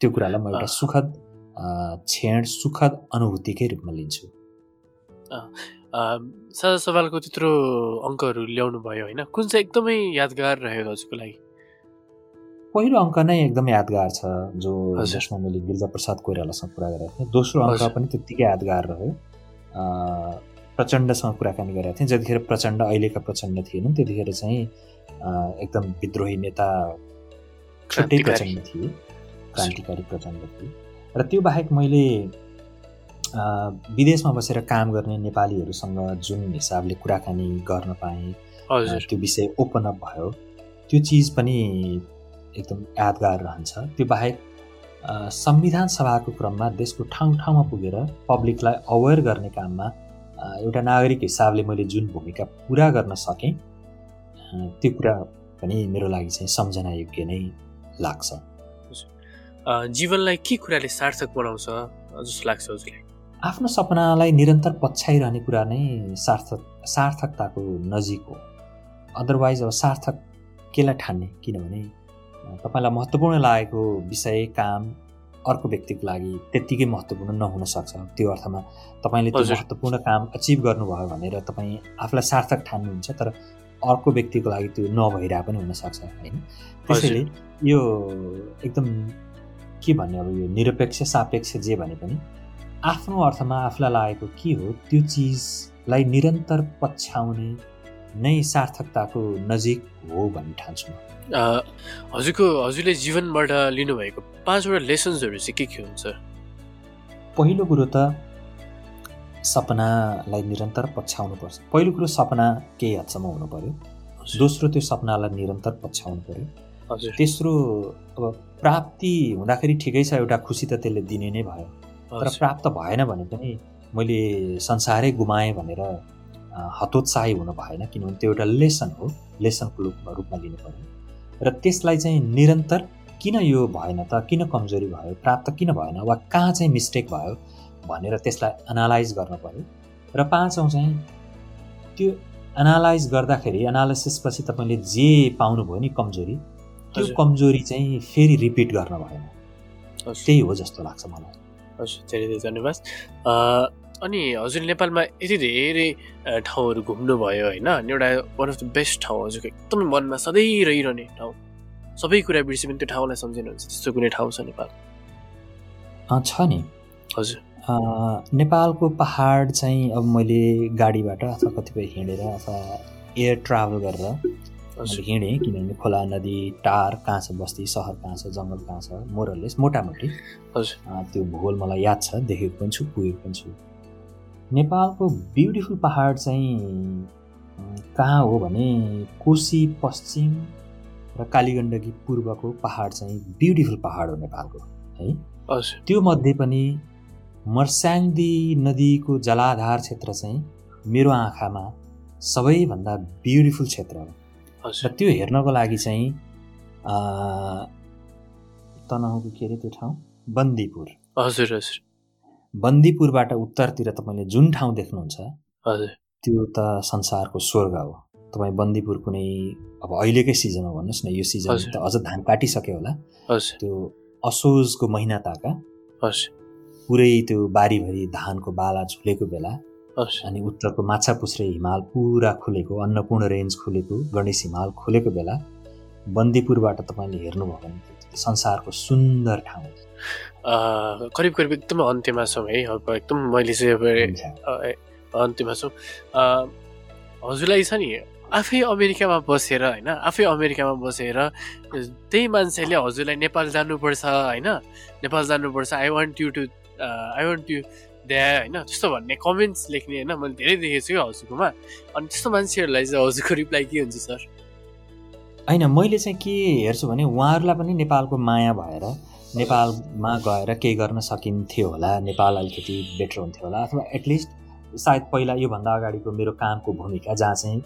त्यो कुरालाई म एउटा सुखद क्षण सुखद अनुभूतिकै रूपमा लिन्छु। साझा सवालको त्यत्रो अङ्कहरू ल्याउनु भयो होइन। कुन चाहिँ एकदमै यादगार रह्यो दाजुको लागि? पहिलो अङ्क नै एकदम यादगार छ जो जसमा मैले गिर्जा प्रसाद कोइरालासँग कुरा गरेको थिएँ। दोस्रो अङ्क पनि त्यत्तिकै यादगार रह्यो। प्रचण्डसँग कुराकानी गरेको थिएँ। जतिखेर प्रचण्ड अहिलेका प्रचण्ड थिएनन् त्यतिखेर चाहिँ एकदम विद्रोही नेता छुट्टै प्रचण्ड थिए। क्रान्तिकारी प्रचण्ड र त्यो बाहेक मैले विदेशमा बसेर काम गर्ने नेपालीहरूसँग जुन हिसाबले कुराकानी गर्न पाएँ त्यो विषय ओपन अप भयो। त्यो चिज पनि एकदम यादगार रहन्छ। त्यो बाहेक संविधान सभाको क्रममा देशको ठाउँ ठाउँमा पुगेर पब्लिकलाई अवेर गर्ने काममा एउटा नागरिक हिसाबले मैले जुन भूमिका पुरा गर्न सकेँ त्यो कुरा पनि मेरो लागि चाहिँ सम्झना योग्य नै लाग्छ। जीवनलाई के कुराले सार्थक बनाउँछ जस्तो लाग्छ हजुरलाई? आफ्नो सपनालाई निरन्तर पछ्याइरहने कुरा नै सार्थक सार्थकताको नजिक हो। अदरवाइज अब सार्थक केलाई ठान्ने? किनभने तपाईँलाई महत्त्वपूर्ण लागेको विषय काम अर्को व्यक्तिको लागि त्यत्तिकै महत्त्वपूर्ण नहुन सक्छ। त्यो अर्थमा तपाईँले त्यो महत्त्वपूर्ण काम अचिभ गर्नुभयो भनेर तपाईँ आफूलाई सार्थक ठान्नुहुन्छ तर अर्को व्यक्तिको लागि त्यो नभइरह पनि हुनसक्छ होइन? त्यसैले यो एकदम के भन्ने अब यो निरपेक्ष सापेक्ष जे भने पनि आफ्नो अर्थमा आफूलाई लागेको के हो त्यो चिजलाई निरन्तर पछ्याउने नै सार्थकताको नजिक हो भन्ने ठान्छु म। हजुरको हजुरले जीवनबाट लिनुभएको पाँचवटा लेसन्सहरू चाहिँ के के हुन्छ पहिलो कुरो त सपनालाई निरन्तर पछ्याउनुपर्छ। पहिलो कुरो सपना केही हदसम्म हुनु पऱ्यो दोस्रो त्यो सपनालाई निरन्तर पछ्याउनु पऱ्यो तेस्रो अब प्राप्ति हुँदाखेरि ठिकै छ एउटा खुसी त त्यसले दिने नै भयो। तर प्राप्त भएन भने पनि मैले संसारै गुमाएँ भनेर हतोत्साही हुनु भएन किनभने त्यो एउटा लेसन हो लेसनको रूपमा रूपमा लिनु पऱ्यो र त्यसलाई चाहिँ निरन्तर किन यो भएन त किन कमजोरी भयो प्राप्त किन भएन वा कहाँ चाहिँ मिस्टेक भयो भनेर त्यसलाई एनालाइज गर्न पऱ्यो। र पाँचौँ चाहिँ त्यो एनालाइज गर्दाखेरि एनालाइसिसपछि तपाईँले जे पाउनुभयो नि कमजोरी त्यो कमजोरी चाहिँ फेरि रिपिट गर्न भएन। त्यही हो जस्तो लाग्छ मलाई। हजुर धेरै धेरै धन्यवाद। अनि हजुर नेपालमा यति धेरै ठाउँहरू घुम्नुभयो होइन अनि एउटा वान अफ द बेस्ट ठाउँ हजुरको एकदमै मनमा सधैँ रहिरहने ठाउँ। सबै कुरा बिर्से पनि त्यो ठाउँलाई सम्झिनुहुन्छ त्यस्तो कुनै ठाउँ छ नेपाल? छ नि। हजुर। नेपालको पहाड चाहिँ अब मैले गाडीबाट अथवा कतिपय हिँडेर अथवा एयर ट्राभल गरेर हिँडेँ किनभने खोला नदी टार कहाँ छ बस्ती सहर कहाँ छ जङ्गल कहाँ छ मोरलेस मोटामोटी त्यो भूगोल मलाई याद छ देखेको पनि छु पुगेको पनि छु। नेपालको ब्युटिफुल पहाड चाहिँ कहाँ हो भने कोशी पश्चिम र कालीगण्डकी पूर्वको पहाड चाहिँ ब्युटिफुल पहाड हो नेपालको है? हजुर। त्यो मध्ये पनि मर्स्याङ्दी नदीको जलाधार क्षेत्र चाहिँ मेरो आँखामा सबैभन्दा ब्युटिफुल क्षेत्र हो। र त्यो हेर्नको लागि चाहिँ तनहुँको के अरे त्यो ठाउँ? बन्दीपुर। हजुर हजुर। बन्दीपुरबाट उत्तरतिर तपाईँले जुन ठाउँ देख्नुहुन्छ हजुर। त्यो त संसारको स्वर्ग हो। तपाईँ बन्दीपुर कुनै अब अहिलेकै सिजन हो भन्नुहोस् न यो सिजन। त अझ धान काटिसक्यो होला। त्यो असोजको महिना ताका पुरै त्यो बारीभरि धानको बाला झुलेको बेला। अनि उत्तरको माछा पुछ्रे हिमाल पुरा खुलेको अन्नपूर्ण रेन्ज खुलेको गणेश हिमाल खुलेको बेला बन्दीपुरबाट तपाईँले हेर्नुभयो भने संसारको सुन्दर ठाउँ करिब करिब एकदम अन्त्यमा छौँ है। अब एकदम मैले चाहिँ अब अन्त्यमा छौँ। हजुरलाई छ नि आफै अमेरिकामा बसेर होइन आफै अमेरिकामा बसेर त्यही मान्छेले हजुरलाई नेपाल जानुपर्छ होइन? नेपाल जानुपर्छ। I want you to I want you द्या होइन त्यस्तो भन्ने कमेन्ट्स लेख्ने होइन मैले धेरै देखेको छु हजुरकोमा। अनि त्यस्तो मान्छेहरूलाई चाहिँ हजुरको रिप्लाई के हुन्छ सर? होइन मैले चाहिँ के हेर्छु भने उहाँहरूलाई पनि नेपालको माया भएर नेपालमा गएर केही गर्न सकिन्थ्यो होला नेपाल अलिकति बेटर हुन्थ्यो होला अथवा एटलिस्ट सायद पहिला योभन्दा अगाडिको मेरो कामको भूमिका जहाँ चाहिँ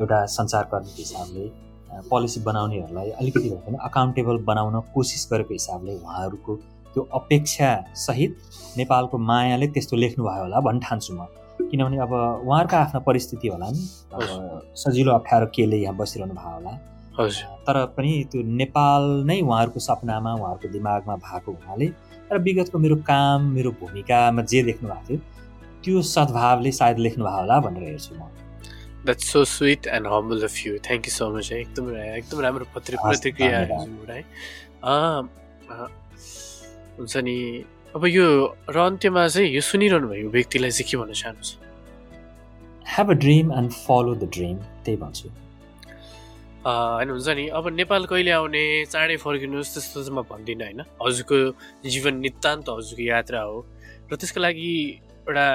एउटा सञ्चारकर्मीको हिसाबले पोलिसी बनाउनेहरूलाई अलिकति भए पनि अकाउन्टेबल बनाउन कोसिस गरेको हिसाबले उहाँहरूको त्यो अपेक्षासहित नेपालको मायाले त्यस्तो लेख्नुभयो होला भन्ने ठान्छु म। किनभने अब उहाँहरूको आफ्नो परिस्थिति होला नि। अब सजिलो अप्ठ्यारो केले यहाँ बसिरहनु भयो होला। तर पनि त्यो नेपाल नै उहाँहरूको सपनामा उहाँहरूको दिमागमा भएको हुनाले र विगतको मेरो काम मेरो भूमिकामा जे देख्नु भएको थियो त्यो सद्भावले सायद लेख्नु भयो होला भनेर हेर्छु म। That's so sweet and humble of you thank you so much है। एकदम एकदम राम्रो पत्र प्रतिक्रिया है हुन्छ नि अब यो र अन्त्यमा चाहिँ यो सुनिरहनु भएको व्यक्तिलाई चाहिँ के भन्न चाहनुहुन्छ? Have a dream and follow the dream त्यही भन्छु। होइन हुन्छ नि अब नेपाल कहिले आउने चाँडै फर्किनुहोस् त्यस्तो चाहिँ म भन्दिनँ होइन? हजुरको जीवन नितान्त हजुरको यात्रा हो। र त्यसको लागि एउटा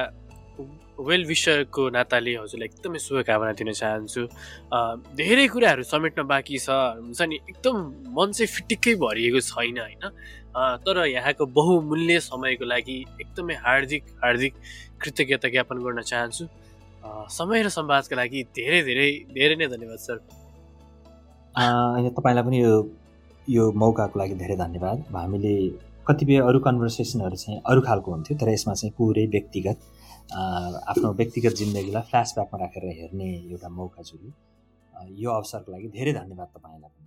वेल विसरको नाताले हजुरलाई एकदमै शुभकामना दिन चाहन्छु। धेरै कुराहरू समेट्न बाँकी छ हुन्छ नि एकदम मन चाहिँ फिटिक्कै भरिएको छैन होइन? तर यहाँको बहुमूल्य समयको लागि एकदमै हार्दिक हार्दिक कृतज्ञता ज्ञापन गर्न चाहन्छु। समय र संवादका लागि धेरै धेरै धेरै नै धन्यवाद सर। तपाईँलाई पनि यो यो मौकाको लागि धेरै धन्यवाद। हामीले कतिपय अरू कन्भर्सेसनहरू चाहिँ अरू खालको हुन्थ्यो तर यसमा चाहिँ पुरै व्यक्तिगत आफ्नो व्यक्तिगत जिन्दगीलाई फ्ल्यासब्याकमा राखेर हेर्ने एउटा मौका जुऱ्यो अँ, यो अवसरको लागि धेरै धन्यवाद तपाईँलाई